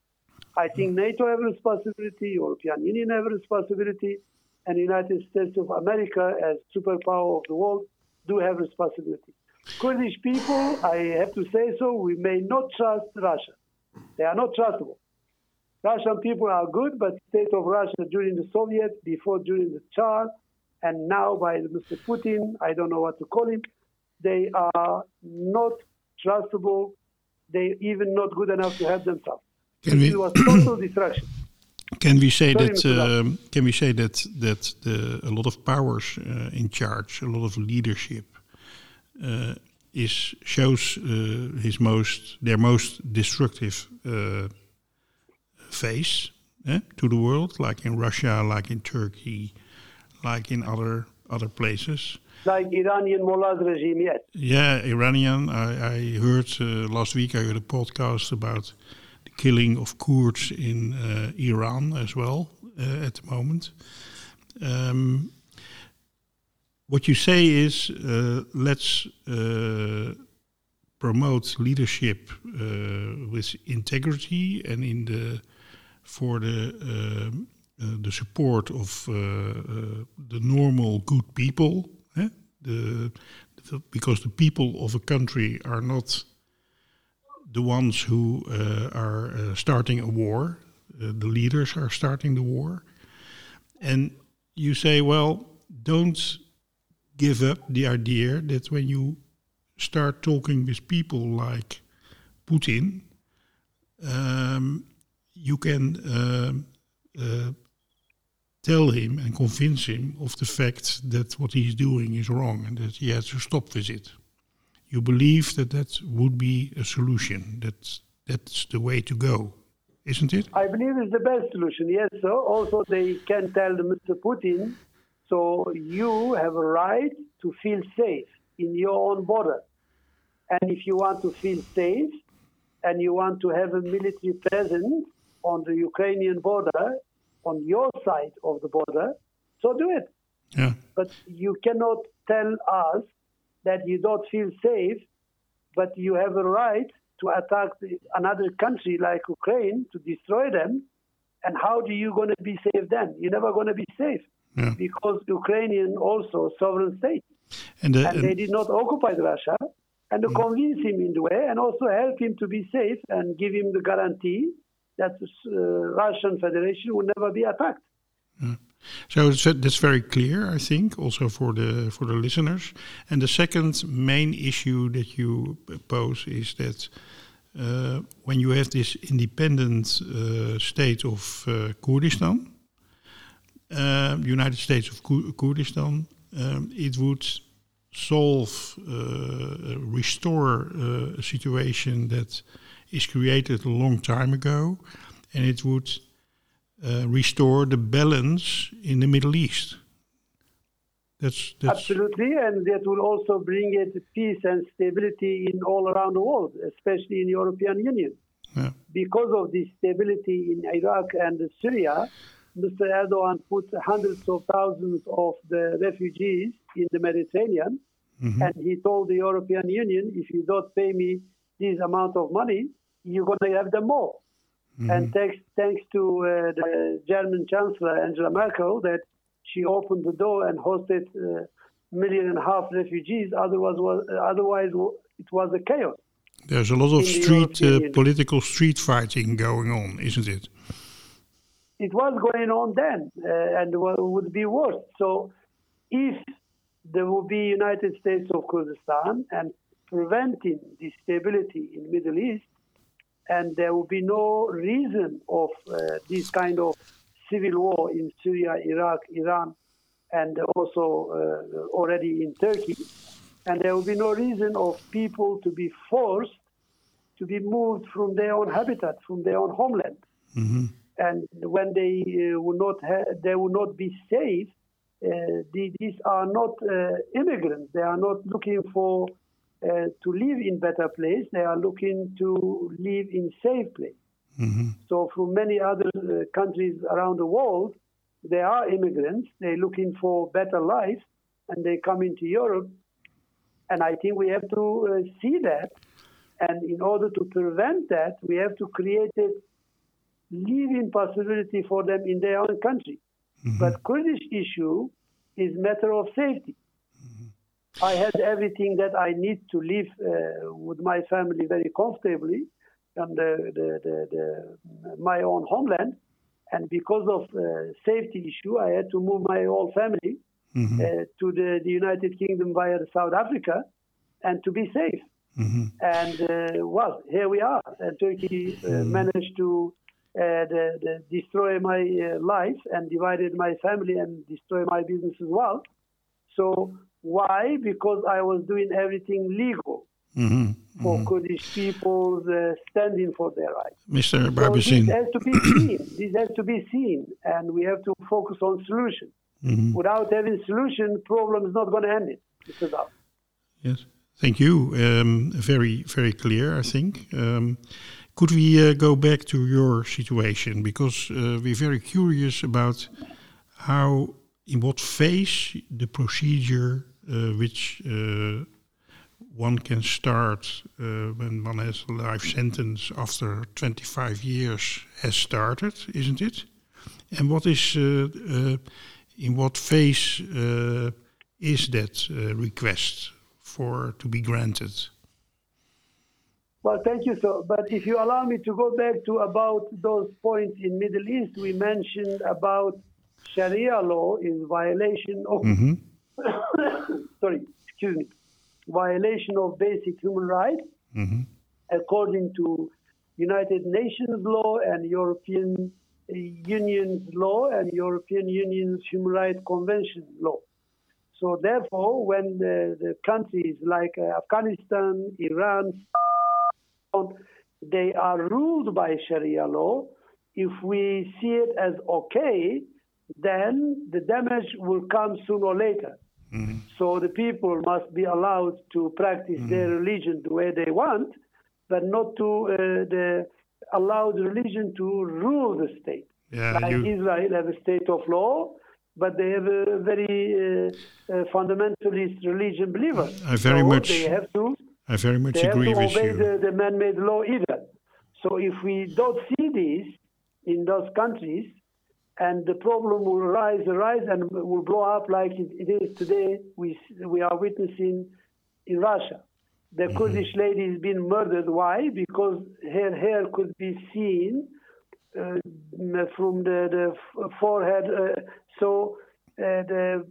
I think NATO have a responsibility, European Union have a responsibility, and United States of America as superpower of the world do have responsibility. Kurdish people, I have to say so, we may not trust Russia. They are not trustable. Russian people are good, but state of Russia during the Soviet, before during the Tsar, and now by Mr. Putin, I don't know what to call him, they are not trustable. They even not good enough to help themselves. Can we- it was total destruction. Can we say Sorry, that? Um, can we say that that the, a lot of powers uh, in charge, a lot of leadership, is shows uh, his most their most destructive uh, face eh, to the world, like in Russia, like in Turkey, like in other other places. Like Iranian mullahs regime, yes. Yeah, Iranian. I, I heard uh, last week. I heard a podcast about the killing of Kurds in uh, Iran as well uh, at the moment. Um, what you say is uh, let's uh, promote leadership uh, with integrity and in the for the um, uh, the support of uh, the normal good people. eh? The, the because the people of a country are not the ones who are starting a war. The leaders are starting the war, and you say, well, don't give up the idea that when you start talking with people like Putin, um, you can um, uh, tell him and convince him of the fact that what he's doing is wrong and that he has to stop with it. You believe that that would be a solution. That that's the way to go, isn't it? I believe it's the best solution. Yes, sir. Also, they can tell Mr. Putin, so you have a right to feel safe in your own border. And if you want to feel safe and you want to have a military presence on the Ukrainian border, on your side of the border, so do it. Yeah. But you cannot tell us that you don't feel safe, but you have a right to attack another country like Ukraine to destroy them. And how do you going to be safe then? You're never going to be safe Yeah. because Ukrainian also sovereign state, And, the, and they did not occupy Russia. And to convince him in the way, and also help him to be safe and give him the guarantee that the uh, Russian Federation will never be attacked. So it's- that's very clear, I think, also for the for the listeners. And the second main issue that you pose is that uh, when you have this independent uh, state of uh, Kurdistan, uh, United States of Kurdistan, um, it would solve, uh, restore uh, a situation that is created a long time ago, and it would uh, restore the balance in the Middle East. That's that's Absolutely, and that will also bring it peace and stability in all around the world, especially in European Union. yeah. Because of the stability in Iraq and Syria, Mr. Erdogan put hundreds of thousands of the refugees in the Mediterranean, and he told the European Union, if you don't pay me this amount of money, you're going to have them more. And thanks, thanks to uh, the German Chancellor Angela Merkel, that she opened the door and hosted a million and a half refugees. Otherwise, was, otherwise it was a chaos. There's a lot of street uh, political street fighting going on, isn't it? It was going on then uh, and would be worse. So if there will be United States of Kurdistan and preventing the stability in Middle East, and there will be no reason of uh, this kind of civil war in Syria, Iraq, Iran, and also uh, already in Turkey, and there will be no reason of people to be forced to be moved from their own habitat, from their own homeland and when they uh, will not ha- they will not be safe. Uh, the- these are not uh, immigrants. They are not looking for uh, to live in better place. They are looking to live in safe place. So, from many other uh, countries around the world, they are immigrants. They're looking for better life, and they come into Europe. And I think we have to uh, see that. And in order to prevent that, we have to create a living possibility for them in their own country. But Kurdish issue is matter of safety. I had everything that I need to live uh, with my family very comfortably on the, the, the, the, my own homeland. And because of uh, safety issue, I had to move my whole family uh, to the, the United Kingdom via South Africa and to be safe. And uh, well, here we are. And Turkey uh, managed to the, the destroy my uh, life and divided my family and destroy my business as well. So why? Because I was doing everything legal for Kurdish people uh, standing for their rights. Mr. So this has to be seen. This has to be seen, and we have to focus on solution. Without having solution, problem is not going to end it. Yes, thank you. Um, very, very clear, I think. Um, could we uh, go back to your situation because uh, we're very curious about how, in what phase the procedure uh, which one can start uh, when one has a life sentence after 25 years has started, isn't it? And what is uh, uh, in what phase is that request for to be granted? Well, thank you. So, but if you allow me to go back to about those points in Middle East, we mentioned about Sharia law is violation of sorry, excuse me, violation of basic human rights according to United Nations law and European Union's law and European Union's Human Rights Convention law. So therefore, when the, the countries like uh, Afghanistan, Iran, they are ruled by Sharia law. If we see it as okay, then the damage will come sooner or later. So the people must be allowed to practice their religion the way they want, but not to uh, the allow the religion to rule the state. Yeah, like you- Israel have a state of law, but they have a very uh, uh, fundamentalist religion believer. I very so much they have to I very much they have agree to with obey you. the, the man-made law either. So if we don't see this in those countries, and the problem will rise, rise, and will blow up like it, it is today. We we are witnessing in Russia. The Mm-hmm. Kurdish lady is being murdered. Why? Because her hair could be seen uh, from the, the forehead. Uh, so uh, the,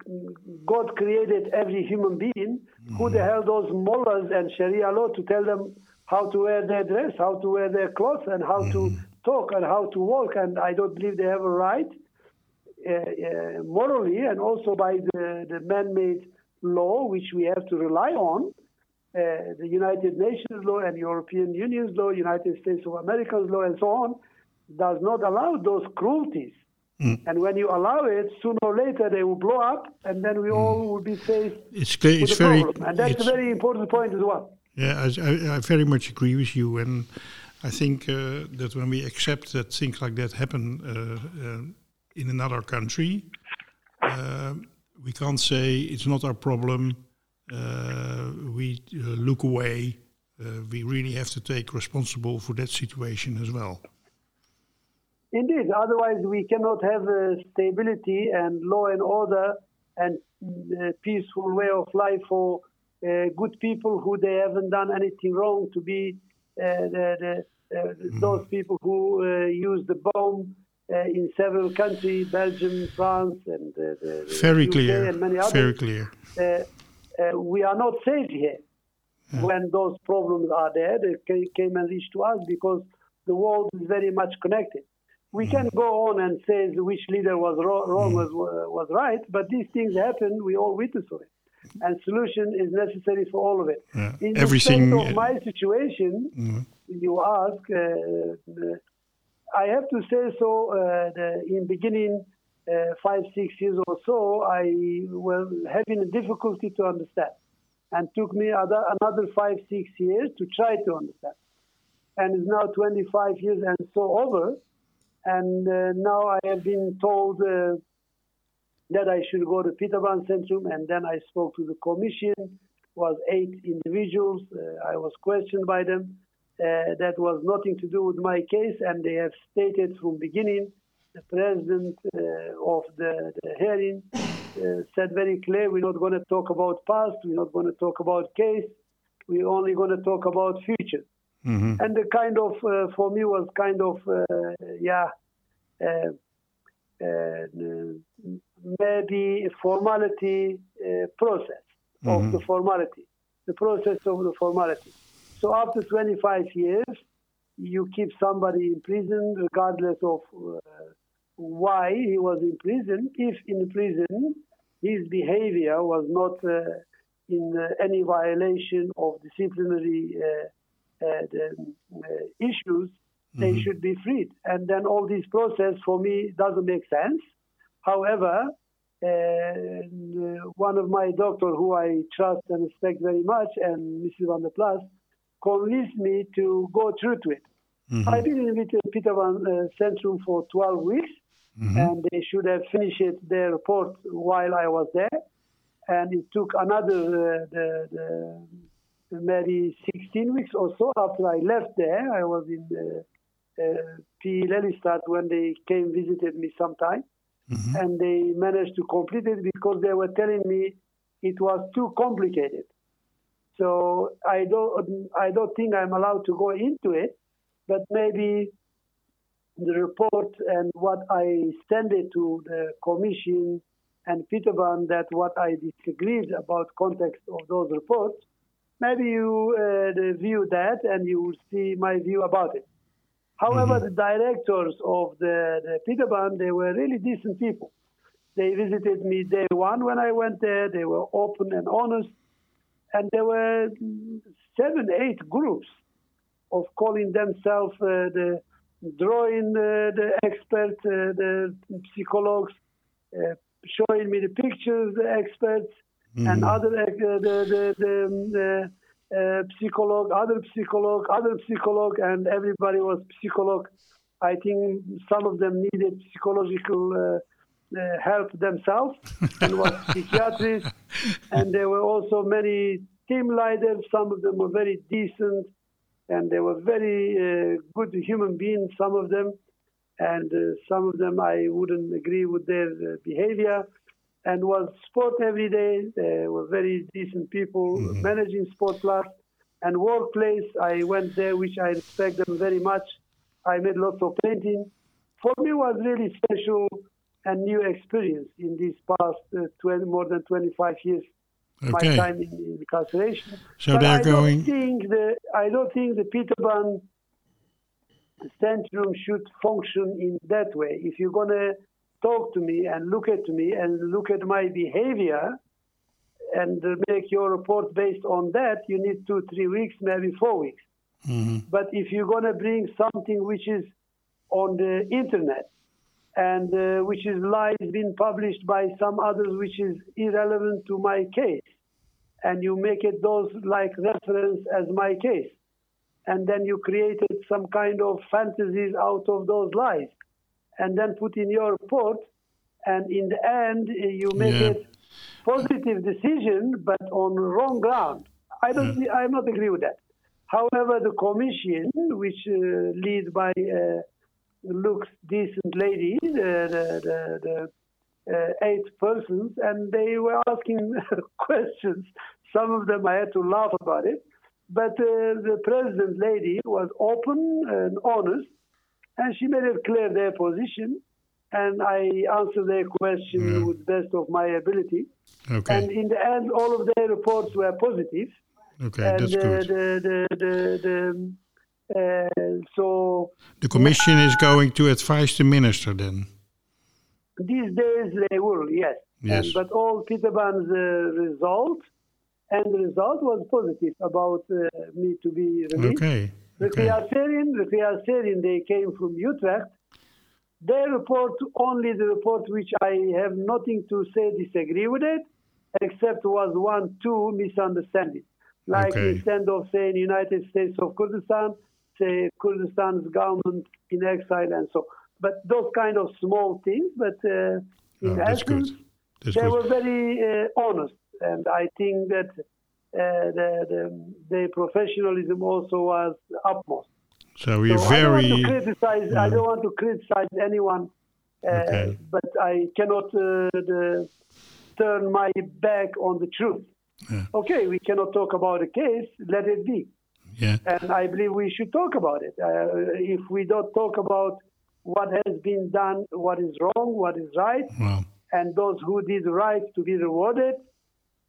God created every human being. Who the hell those mullahs and Sharia law to tell them how to wear their dress, how to wear their clothes, and how to talk and how to walk? And I don't believe they have a right uh, uh, morally and also by the, the man-made law, which we have to rely on, uh, the United Nations law and European Union's law, United States of America's law, and so on, does not allow those cruelties. And when you allow it, sooner or later they will blow up, and then we all will be faced It's clear. with It's very. problem. And that's a very important point as well. Yeah, I, I, I very much agree with you, and I think uh, that when we accept that things like that happen uh, uh, in another country, uh, we can't say it's not our problem. Uh, we uh, look away. Uh, we really have to take responsible for that situation as well. Indeed, otherwise we cannot have uh, stability and law and order and uh, peaceful way of life for uh, good people who they haven't done anything wrong to be uh, the, the, uh, those people who uh, use the bomb uh, in several countries, Belgium, France, and uh, the, Very UK clear. and many others. Very clear. uh, uh, we are not safe here when those problems are there. They came and reached to us because the world is very much connected. We can go on and say which leader was ro- wrong was was right, but these things happen. We all witness it, and solution is necessary for all of it. Yeah. In Everything- of my situation, you ask. Uh, uh, I have to say so. Uh, the, in beginning, uh, five six years or so, I was having a difficulty to understand, and took me other, another five six years to try to understand. And it's now 25 years and so over, and uh, now I have been told uh, that I should go to Pieter Baan Centrum, and then I spoke to the commission. Was eight individuals. Uh, I was questioned by them. That was nothing to do with my case, and they have stated from beginning. The president of the, the hearing uh, said very clear: we're not going to talk about past. We're not going to talk about case. We're only going to talk about future. And the kind of uh, for me was kind of uh, yeah. Uh, uh, maybe a formality uh, process of the formality, the process of the formality. So after 25 years, you keep somebody in prison regardless of uh, why he was in prison. If in prison his behavior was not uh, in uh, any violation of disciplinary the, uh, issues, they should be freed. And then all this process for me doesn't make sense. However, uh, one of my doctor who I trust and respect very much, and Mrs. Van der Plas, convinced me to go through to it. I've been in with Pieter Baan uh, Centrum for 12 weeks, and they should have finished their report while I was there. And it took another uh, the, the, maybe 16 weeks or so after I left there. I was in uh, uh, P. Lelystad when they came visited me sometime, and they managed to complete it because they were telling me it was too complicated. So I don't I don't think I'm allowed to go into it, but maybe the report and what I sent it to the commission and Pieter Baan that what I disagreed about context of those reports. Maybe you uh, review that and you will see my view about it. However, the directors of the, the they were really decent people. They visited me day one when I went there. They were open and honest. And there were seven, eight groups of calling themselves uh, the drawing uh, the experts, uh, the psychologues, uh, showing me the pictures, the experts, and other uh, the the, the, um, the uh, psychologue, other psychologue, other psychologue, and everybody was psychologue. I think some of them needed psychological uh, uh, help themselves and was psychiatrists. And there were also many team leaders. Some of them were very decent and they were very uh, good human beings, some of them. And uh, some of them I wouldn't agree with their uh, behavior and was sport every day. They were very decent people managing sport class plus and workplace. I went there, which I respect them very much. I made lots of painting. For me, was really special and new experience in these past uh, 20, more than 25 years. My time in, in incarceration. So But they're I going- Don't think the, I don't think the Pieter Baan Centrum should function in that way. If you're going to talk to me and look at me and look at my behavior and make your report based on that, you need two, three weeks, maybe four weeks. But if you're going to bring something which is on the internet and uh, which is lies being published by some others, which is irrelevant to my case, and you make it those like reference as my case, and then you created some kind of fantasies out of those lies, and then put in your report, and in the end uh, you make Yeah. it positive decision, but on wrong ground. I don't. see- I'm not agree with that. However, the commission, which uh, lead by uh, looks decent lady, the, the, the, the uh, eight persons, and they were asking questions. Some of them I had to laugh about it. But uh, the president lady was open and honest, and she made it clear their position. And I answered their question Yeah. with best of my ability. Okay. And in the end, all of their reports were positive. Okay, and that's uh, good. the the the, the uh, so The commission is going to advise the minister then. these days they will, yes. Yes. And, but all Pieter Baan's uh, result, and the result was positive about uh, me to be released. Okay. The Okay. Kriaserian, the Kriaserian, they came from Utrecht. Their report, only the report which I have nothing to say disagree with it, except was one, two misunderstanding. Like Okay. instead of saying United States of Kurdistan, say Kurdistan's government in exile and so. But those kind of small things, but uh, in Oh, essence, they good. were very uh, honest, and I think that the, the, the professionalism also was utmost. So we're So I don't very. want to criticize. I don't want to criticize anyone, uh, Okay. but I cannot uh, the, turn my back on the truth. Yeah. Okay, we cannot talk about a case. Let it be, Yeah. and I believe we should talk about it. Uh, if we don't talk about what has been done, what is wrong, what is right, Well. and those who did right to be rewarded,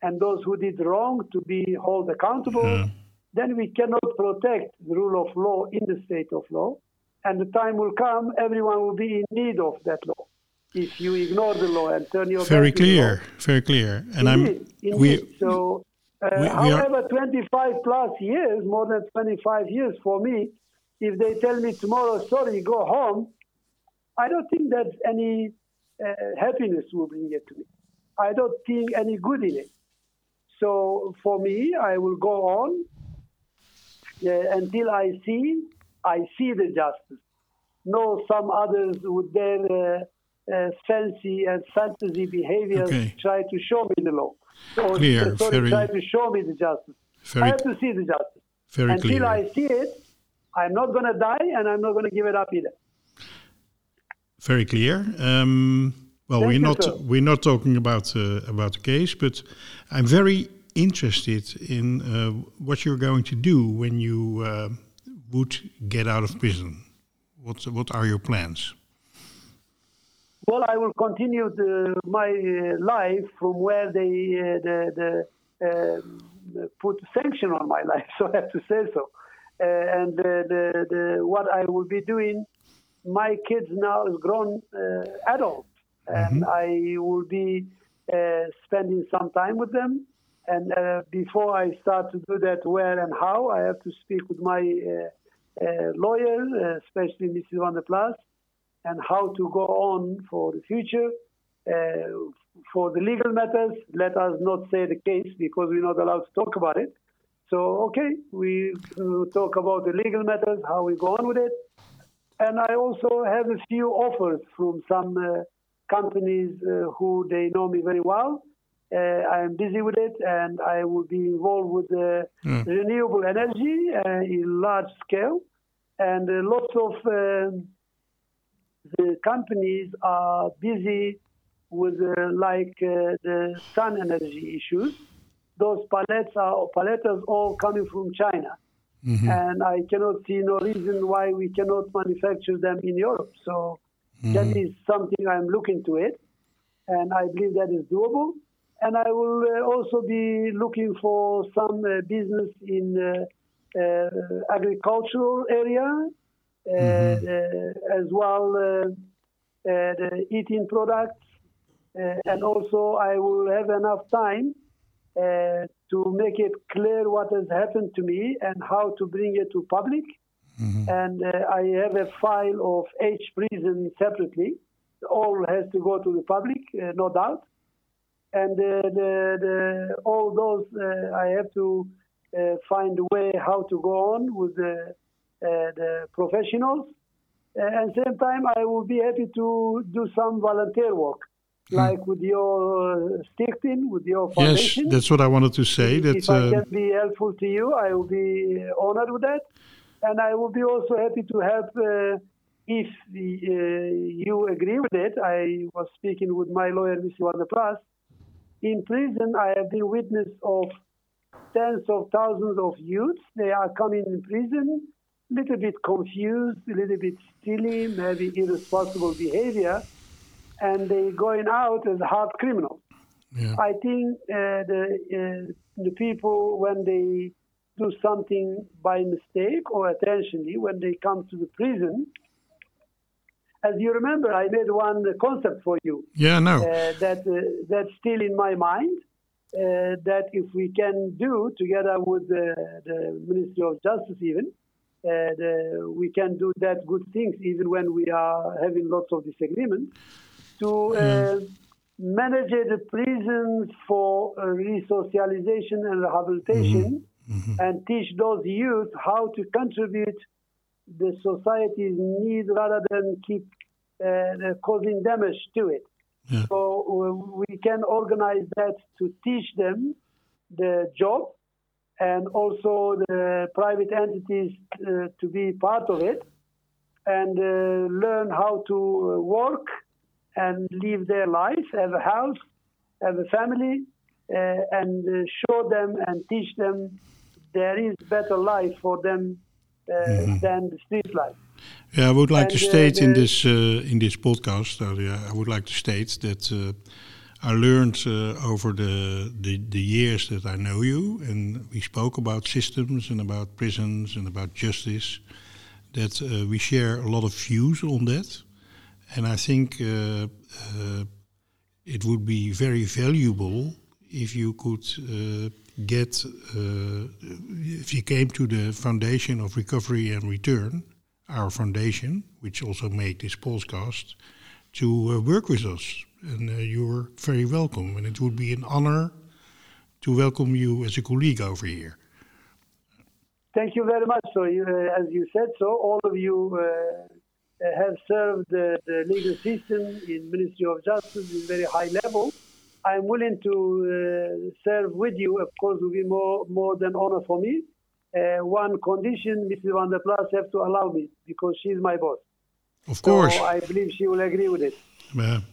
and those who did wrong to be held accountable, then we cannot protect the rule of law in the state of law. And the time will come, everyone will be in need of that law. If you ignore the law and turn your Very back to law. clear. Very clear. And Indeed, I'm. We. so, uh, we- we are- however, 25 plus years, more than 25 years for me, if they tell me tomorrow, sorry, go home, I don't think that any uh, happiness will bring it to me. I don't think any good in it. So for me, I will go on uh, until I see I see the justice. No, some others with their uh, uh, fancy and fantasy behaviors Okay. try to show me the law. Or, Clear, sorry, very- try to show me the justice. I have to see the justice. Very Until clear. I see it, I'm not going to die and I'm not going to give it up either. Very clear. Um, well, Thank we're not sir. we're not talking about uh, about the case, but I'm very interested in uh, what you're going to do when you uh, would get out of prison. What what are your plans? Well, I will continue the, my uh, life from where they uh, the, the um, put sanction on my life, so I have to say so. Uh, and the, the, the, what I will be doing, my kids now is grown uh, adults, and I will be uh, spending some time with them. And uh, before I start to do that, where and how, I have to speak with my uh, uh, lawyer, uh, especially Mrs. Van der Plas, and how to go on for the future. Uh, for the legal matters, let us not say the case because we're not allowed to talk about it. So, okay, we uh, talk about the legal matters, how we go on with it. And I also have a few offers from some uh, companies uh, who they know me very well. Uh, I am busy with it, and I will be involved with uh, Yeah. renewable energy uh, in large scale, and uh, lots of um, the companies are busy with uh, like uh, the sun energy issues. Those pallets are palettes all coming from China, and I cannot see no reason why we cannot manufacture them in Europe. So that is something I'm looking to it, and I believe that is doable. And I will uh, also be looking for some uh, business in uh, uh, agricultural area, uh, uh, as well uh, uh, the eating products, uh, and also I will have enough time uh, to make it clear what has happened to me and how to bring it to public. And uh, I have a file of each prison separately. All has to go to the public, uh, no doubt. And uh, the, the, all those, uh, I have to uh, find a way how to go on with the, uh, the professionals. Uh, and same time, I will be happy to do some volunteer work, like with your uh, stichting, with your foundation. Yes, that's what I wanted to say. That if I can be helpful to you, I will be honored with that. And I will be also happy to help uh, if the, uh, you agree with it, I was speaking with my lawyer, Mr. Plus. In prison, I have been witness of tens of thousands of youths. They are coming in prison, a little bit confused, a little bit silly, maybe irresponsible behavior, and they going out as hard criminals. Yeah. I think uh, the uh, the people when they do something by mistake or intentionally, when they come to the prison, as you remember, I made one concept for you Yeah, no. uh, that uh, that's still in my mind. Uh, that if we can do together with the, the Ministry of Justice, even uh, the, we can do that good things, even when we are having lots of disagreements, to uh, manage the prisons for uh, resocialization and rehabilitation, and teach those youth how to contribute the society's need rather than keep uh, causing damage to it. Yeah. So uh, we can organize that to teach them the job and also the private entities uh, to be part of it and uh, learn how to uh, work and live their life, have a house, have a family, uh, and uh, show them and teach them there is better life for them uh, than the street life. Yeah, I would like to And, uh, state in this uh, in this podcast, uh, yeah, I would like to state that uh, I learned uh, over the, the the years that I know you, and we spoke about systems and about prisons and about justice, that uh, we share a lot of views on that, and I think uh, uh, it would be very valuable if you could uh, get uh, if you came to the foundation of recovery and return our foundation which also made this podcast to uh, work with us and uh, you're very welcome and it would be an honor to welcome you as a colleague over here Thank you very much. So, you, uh, as you said, so all of you uh, have served the, the legal system in Ministry of Justice in very high level. I'm willing to uh, serve with you. Of course, will be more more than honor for me. Uh, one condition, Mrs. Van der Plas have to allow me because she's my boss. of course So I believe she will agree with it.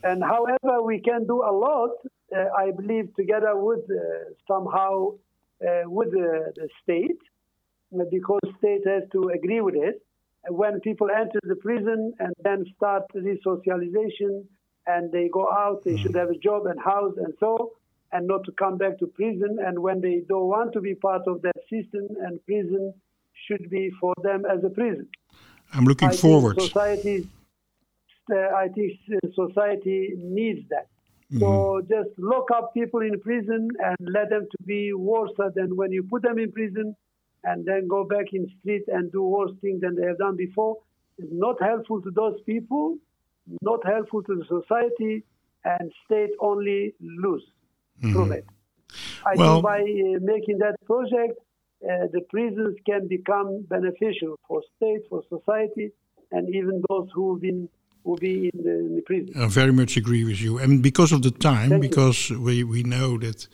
And however, we can do a lot. Uh, I believe together with uh, somehow uh, with the, the state, because state has to agree with it. When people enter the prison and then start resocialization, and they go out, they should have a job and house and so, and not to come back to prison. And when they don't want to be part of that system, and prison should be for them as a prison. I'm looking I forward society, uh, I think uh, society needs that. So just lock up people in prison and let them to be worse than when you put them in prison, and then go back in street and do worse things than they have done before. It's not helpful to those people, not helpful to the society, and state only lose from it. I Well- think by uh, making that project, uh, the prisons can become beneficial for state, for society, and even those who have been who be in the, in the prison. I very much agree with you. And because of the time, Thank you. because we, we know that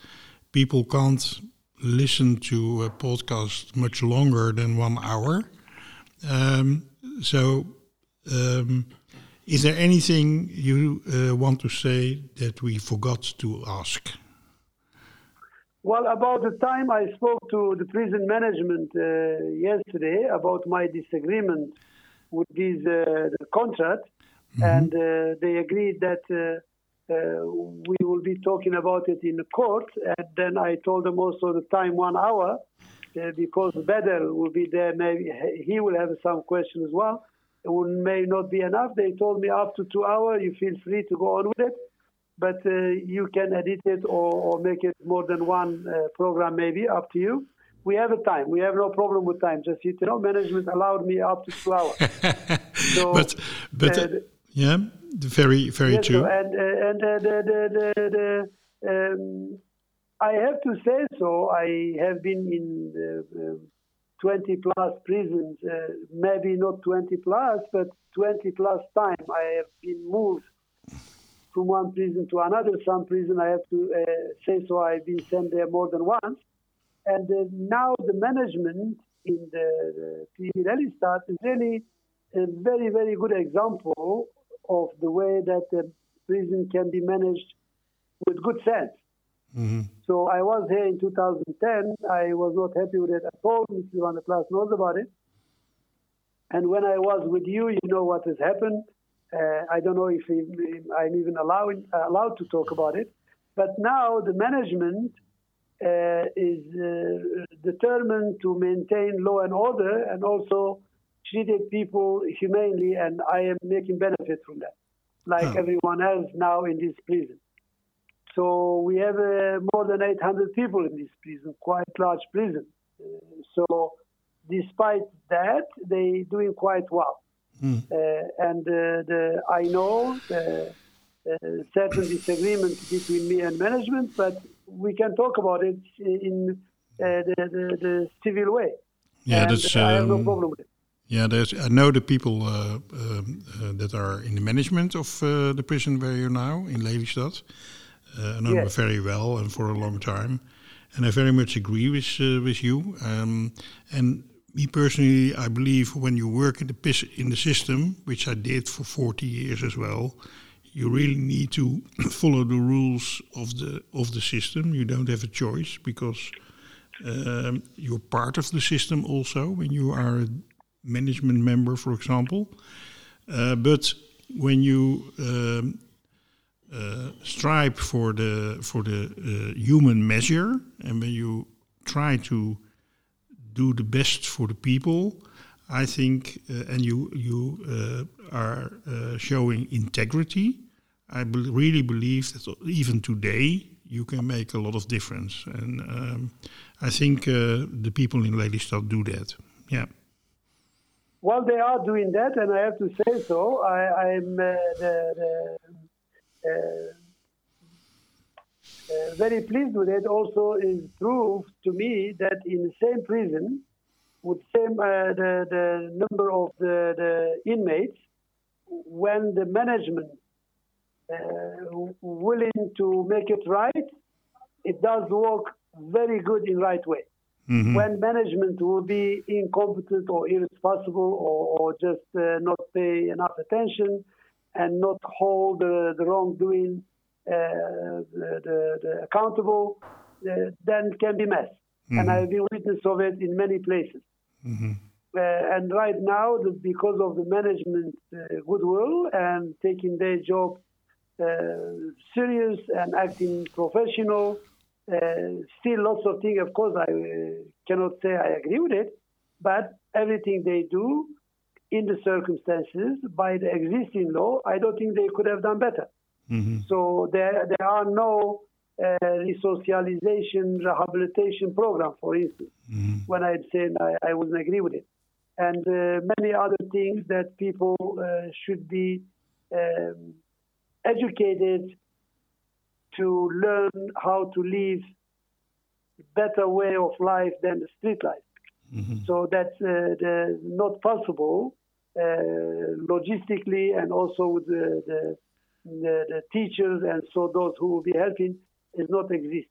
people can't listen to a podcast much longer than one hour. Um, so, um, is there anything you uh, want to say that we forgot to ask? Well, about the time I spoke to the prison management uh, yesterday about my disagreement with this uh, contract, and uh, they agreed that uh, uh, we will be talking about it in the court. And then I told them also the time one hour uh, because Bedel will be there. Maybe he will have some question as well. It may not be enough. They told me after two hours, you feel free to go on with it but uh, you can edit it or, or make it more than one uh, program, maybe up to you. We have a time. We have no problem with time. Just you know, management allowed me up to two hours. So, but, but uh, yeah, very, very yes, true. so, and uh, and uh, the the the, the um, I have to say so. I have been in 20 plus prisons, uh, maybe not 20 plus, but 20 plus time. I have been moved from one prison to another. Some prison I have to uh, say so. I've been sent there more than once, and uh, now the management in the, Pirelli is really a very, very good example of the way that the prison can be managed with good sense. So I was here in 2010. I was not happy with it at all. Mr. Van der Plaats knows about it. And when I was with you, you know what has happened. Uh, I don't know if I'm even allowed, allowed to talk about it. But now the management uh, is uh, determined to maintain law and order and also treated people humanely, and I am making benefit from that, like Oh. everyone else now in this prison. So we have uh, more than 800 people in this prison, quite large prison. Uh, so despite that, they doing quite well. Uh, and uh, the, I know uh, certain disagreement between me and management, but we can talk about it in uh, the, the, the civil way. Yeah, and that's, I have no um, problem with it. Yeah, there's. I know the people uh, um, uh, that are in the management of uh, the prison where you're now in Lelystad. Uh, I know Yes. very well and for a long time, and I very much agree with uh, with you. Um, and me personally, I believe when you work in the pis- in the system, which I did for 40 years as well, you really need to follow the rules of the of the system. You don't have a choice because um, you're part of the system also when you are a management member, for example. Uh, but when you um, strive for the for the uh, human measure, and when you try to do the best for the people, I think, uh, and you you uh, are uh, showing integrity. I bel really believe that even today you can make a lot of difference, and um, I think uh, the people in Lelystad do that. Yeah. Well, they are doing that, and I have to say so. I, I'm uh, the, the, uh, uh, very pleased with it. Also, is proof to me that in the same prison, with same uh, the, the number of the, the inmates, when the management uh, willing to make it right, it does work very good in right way when management will be incompetent or irresponsible or, or just uh, not pay enough attention and not hold the, the wrongdoing uh, the, the, the accountable, uh, then it can be mess. And I've been witness of it in many places. Uh, and right now, the, because of the management uh, goodwill and taking their job uh, serious and acting professional, uh, still lots of things. Of course, I uh, cannot say I agree with it, but everything they do in the circumstances by the existing law, I don't think they could have done better. So there, there are no uh, resocialization, rehabilitation program, for instance. When I'm saying I, I wouldn't agree with it, and uh, many other things that people uh, should be um, educated to learn how to live better way of life than the street life. So that's uh, the, not possible Uh, logistically and also with the, the, the, the teachers and so those who will be helping is not exist.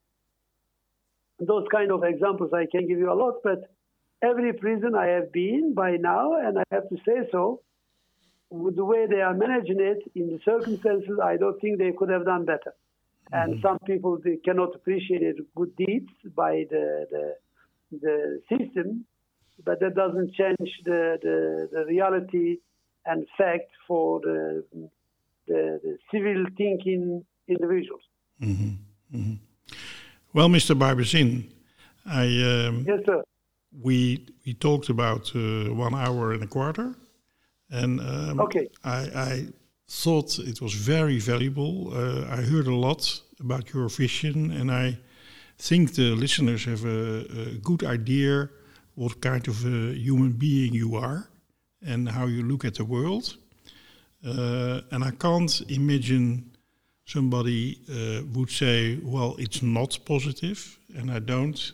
Those kind of examples I can give you a lot, but every prison I have been by now, and I have to say so, with the way they are managing it in the circumstances, I don't think they could have done better. And mm-hmm. some people they cannot appreciate it, good deeds by the, the the system, but that doesn't change the, the, the reality and fact for the, the, the civil thinking individuals. Well, Mr. Baybasin, I um, Yes, sir. we we talked about uh, one hour and a quarter, and um, Okay. I, I thought it was very valuable. Uh, I heard a lot about your vision, and I think the listeners have a, a good idea what kind of a human being you are and how you look at the world. Uh, and I can't imagine somebody uh, would say, well, it's not positive, and I don't.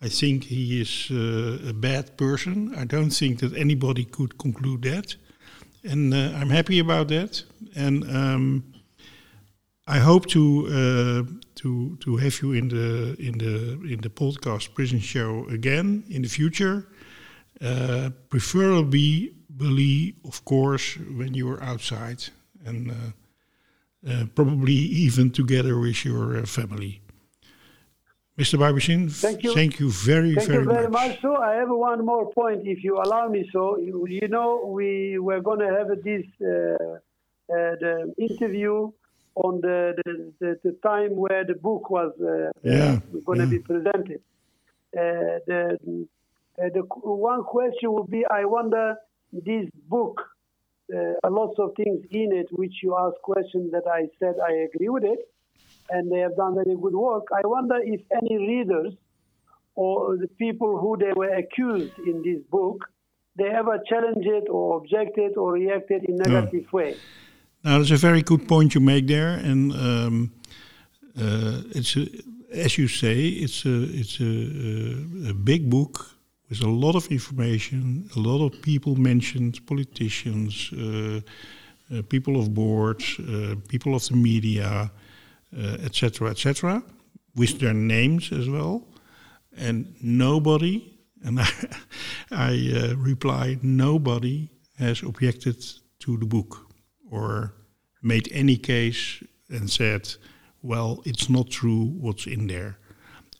I think he is uh, a bad person. I don't think that anybody could conclude that. And uh, I'm happy about that. And um, I hope to uh, to to have you in the in the in the podcast prison show again in the future, uh, preferably believe, of course, when you are outside and uh, uh, probably even together with your uh, family. Mr. Baybasin, Thank you. thank you very, Thank very, you very much. much. So I have one more point, if you allow me. So you, know, we were going to have this uh, uh, the interview on the, the, the, the time where the book was uh, Yeah, going to yeah. be presented. Uh, the uh, the one question would be: I wonder this book. Uh, a lot of things in it which you ask questions that I said I agree with it, and they have done very good work. I wonder if any readers or the people who they were accused in this book, they ever challenged it or objected or reacted in a negative way. Now, that's a very good point you make there, and um, uh, it's a, as you say, it's a it's a, a, big book with a lot of information. A lot of people mentioned, politicians, uh, uh, people of boards, uh, people of the media, etc., etc., with their names as well, and nobody. And I, I uh, replied, nobody has objected to the book or made any case and said, well, it's not true what's in there.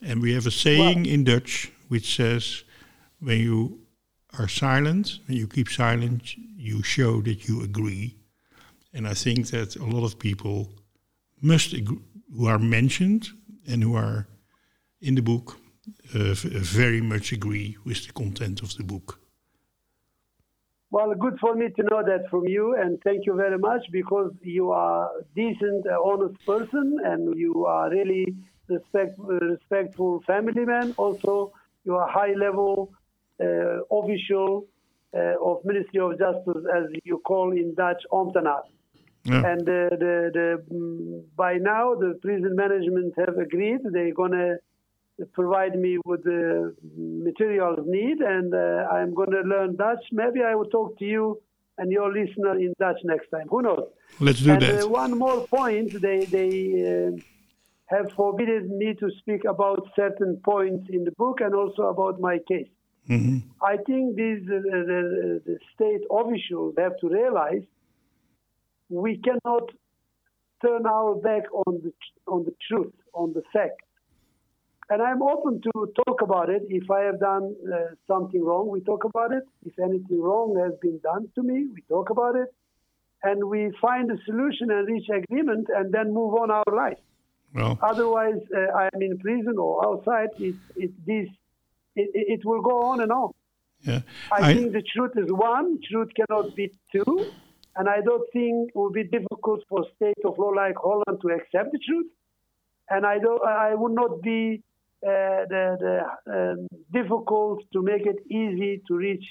And we have a saying in Dutch which says, when you are silent, when you keep silent, you show that you agree. And I think that a lot of people must agree, who are mentioned and who are in the book uh, very much agree with the content of the book. Well, good for me to know that from you, and thank you very much because you are a decent, uh, honest person, and you are really respect, respectful family man. Also, you are high level uh, official uh, of Ministry of Justice, as you call in Dutch, ambtenaar. Yeah. And uh, the, the, mm, by now, the prison management have agreed they're going to provide me with the materials need, and uh, I'm going to learn Dutch. Maybe I will talk to you and your listener in Dutch next time. Who knows? Let's do and that. Uh, one more point: they they uh, have forbidden me to speak about certain points in the book and also about my case. Mhm. I think these uh, the, the state officials have to realize we cannot turn our back on the on the truth, on the fact. And I'm open to talk about it. If I have done uh, something wrong, we talk about it. If anything wrong has been done to me, we talk about it. And we find a solution and reach agreement and then move on our life. Well, Otherwise, uh, I'm in prison or outside. It, it, this, it, it will go on and on. yeah. I, think the truth is one, truth cannot be two, and I don't think it will be difficult for a state of law like Holland to accept the truth. And I don't, I would not be the, the um, difficult to make it easy to reach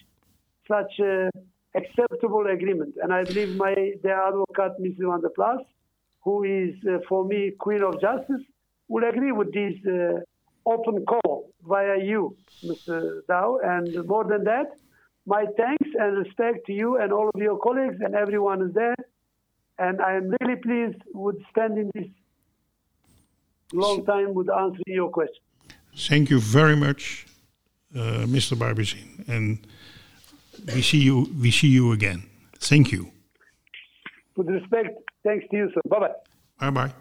such a acceptable agreement. And I believe my the advocate, Mrs. Van der Plas, who is uh, for me Queen of Justice, will agree with this uh, open call via you, Mr. Dow. And more than that, my thanks and respect to you and all of your colleagues and everyone is there. And I am really pleased with spending this long time with answering your question. Thank you very much, uh, Mr. Baybasin, and we see you. We see you again. Thank you. With respect, thanks to you, sir. Bye bye. Bye bye.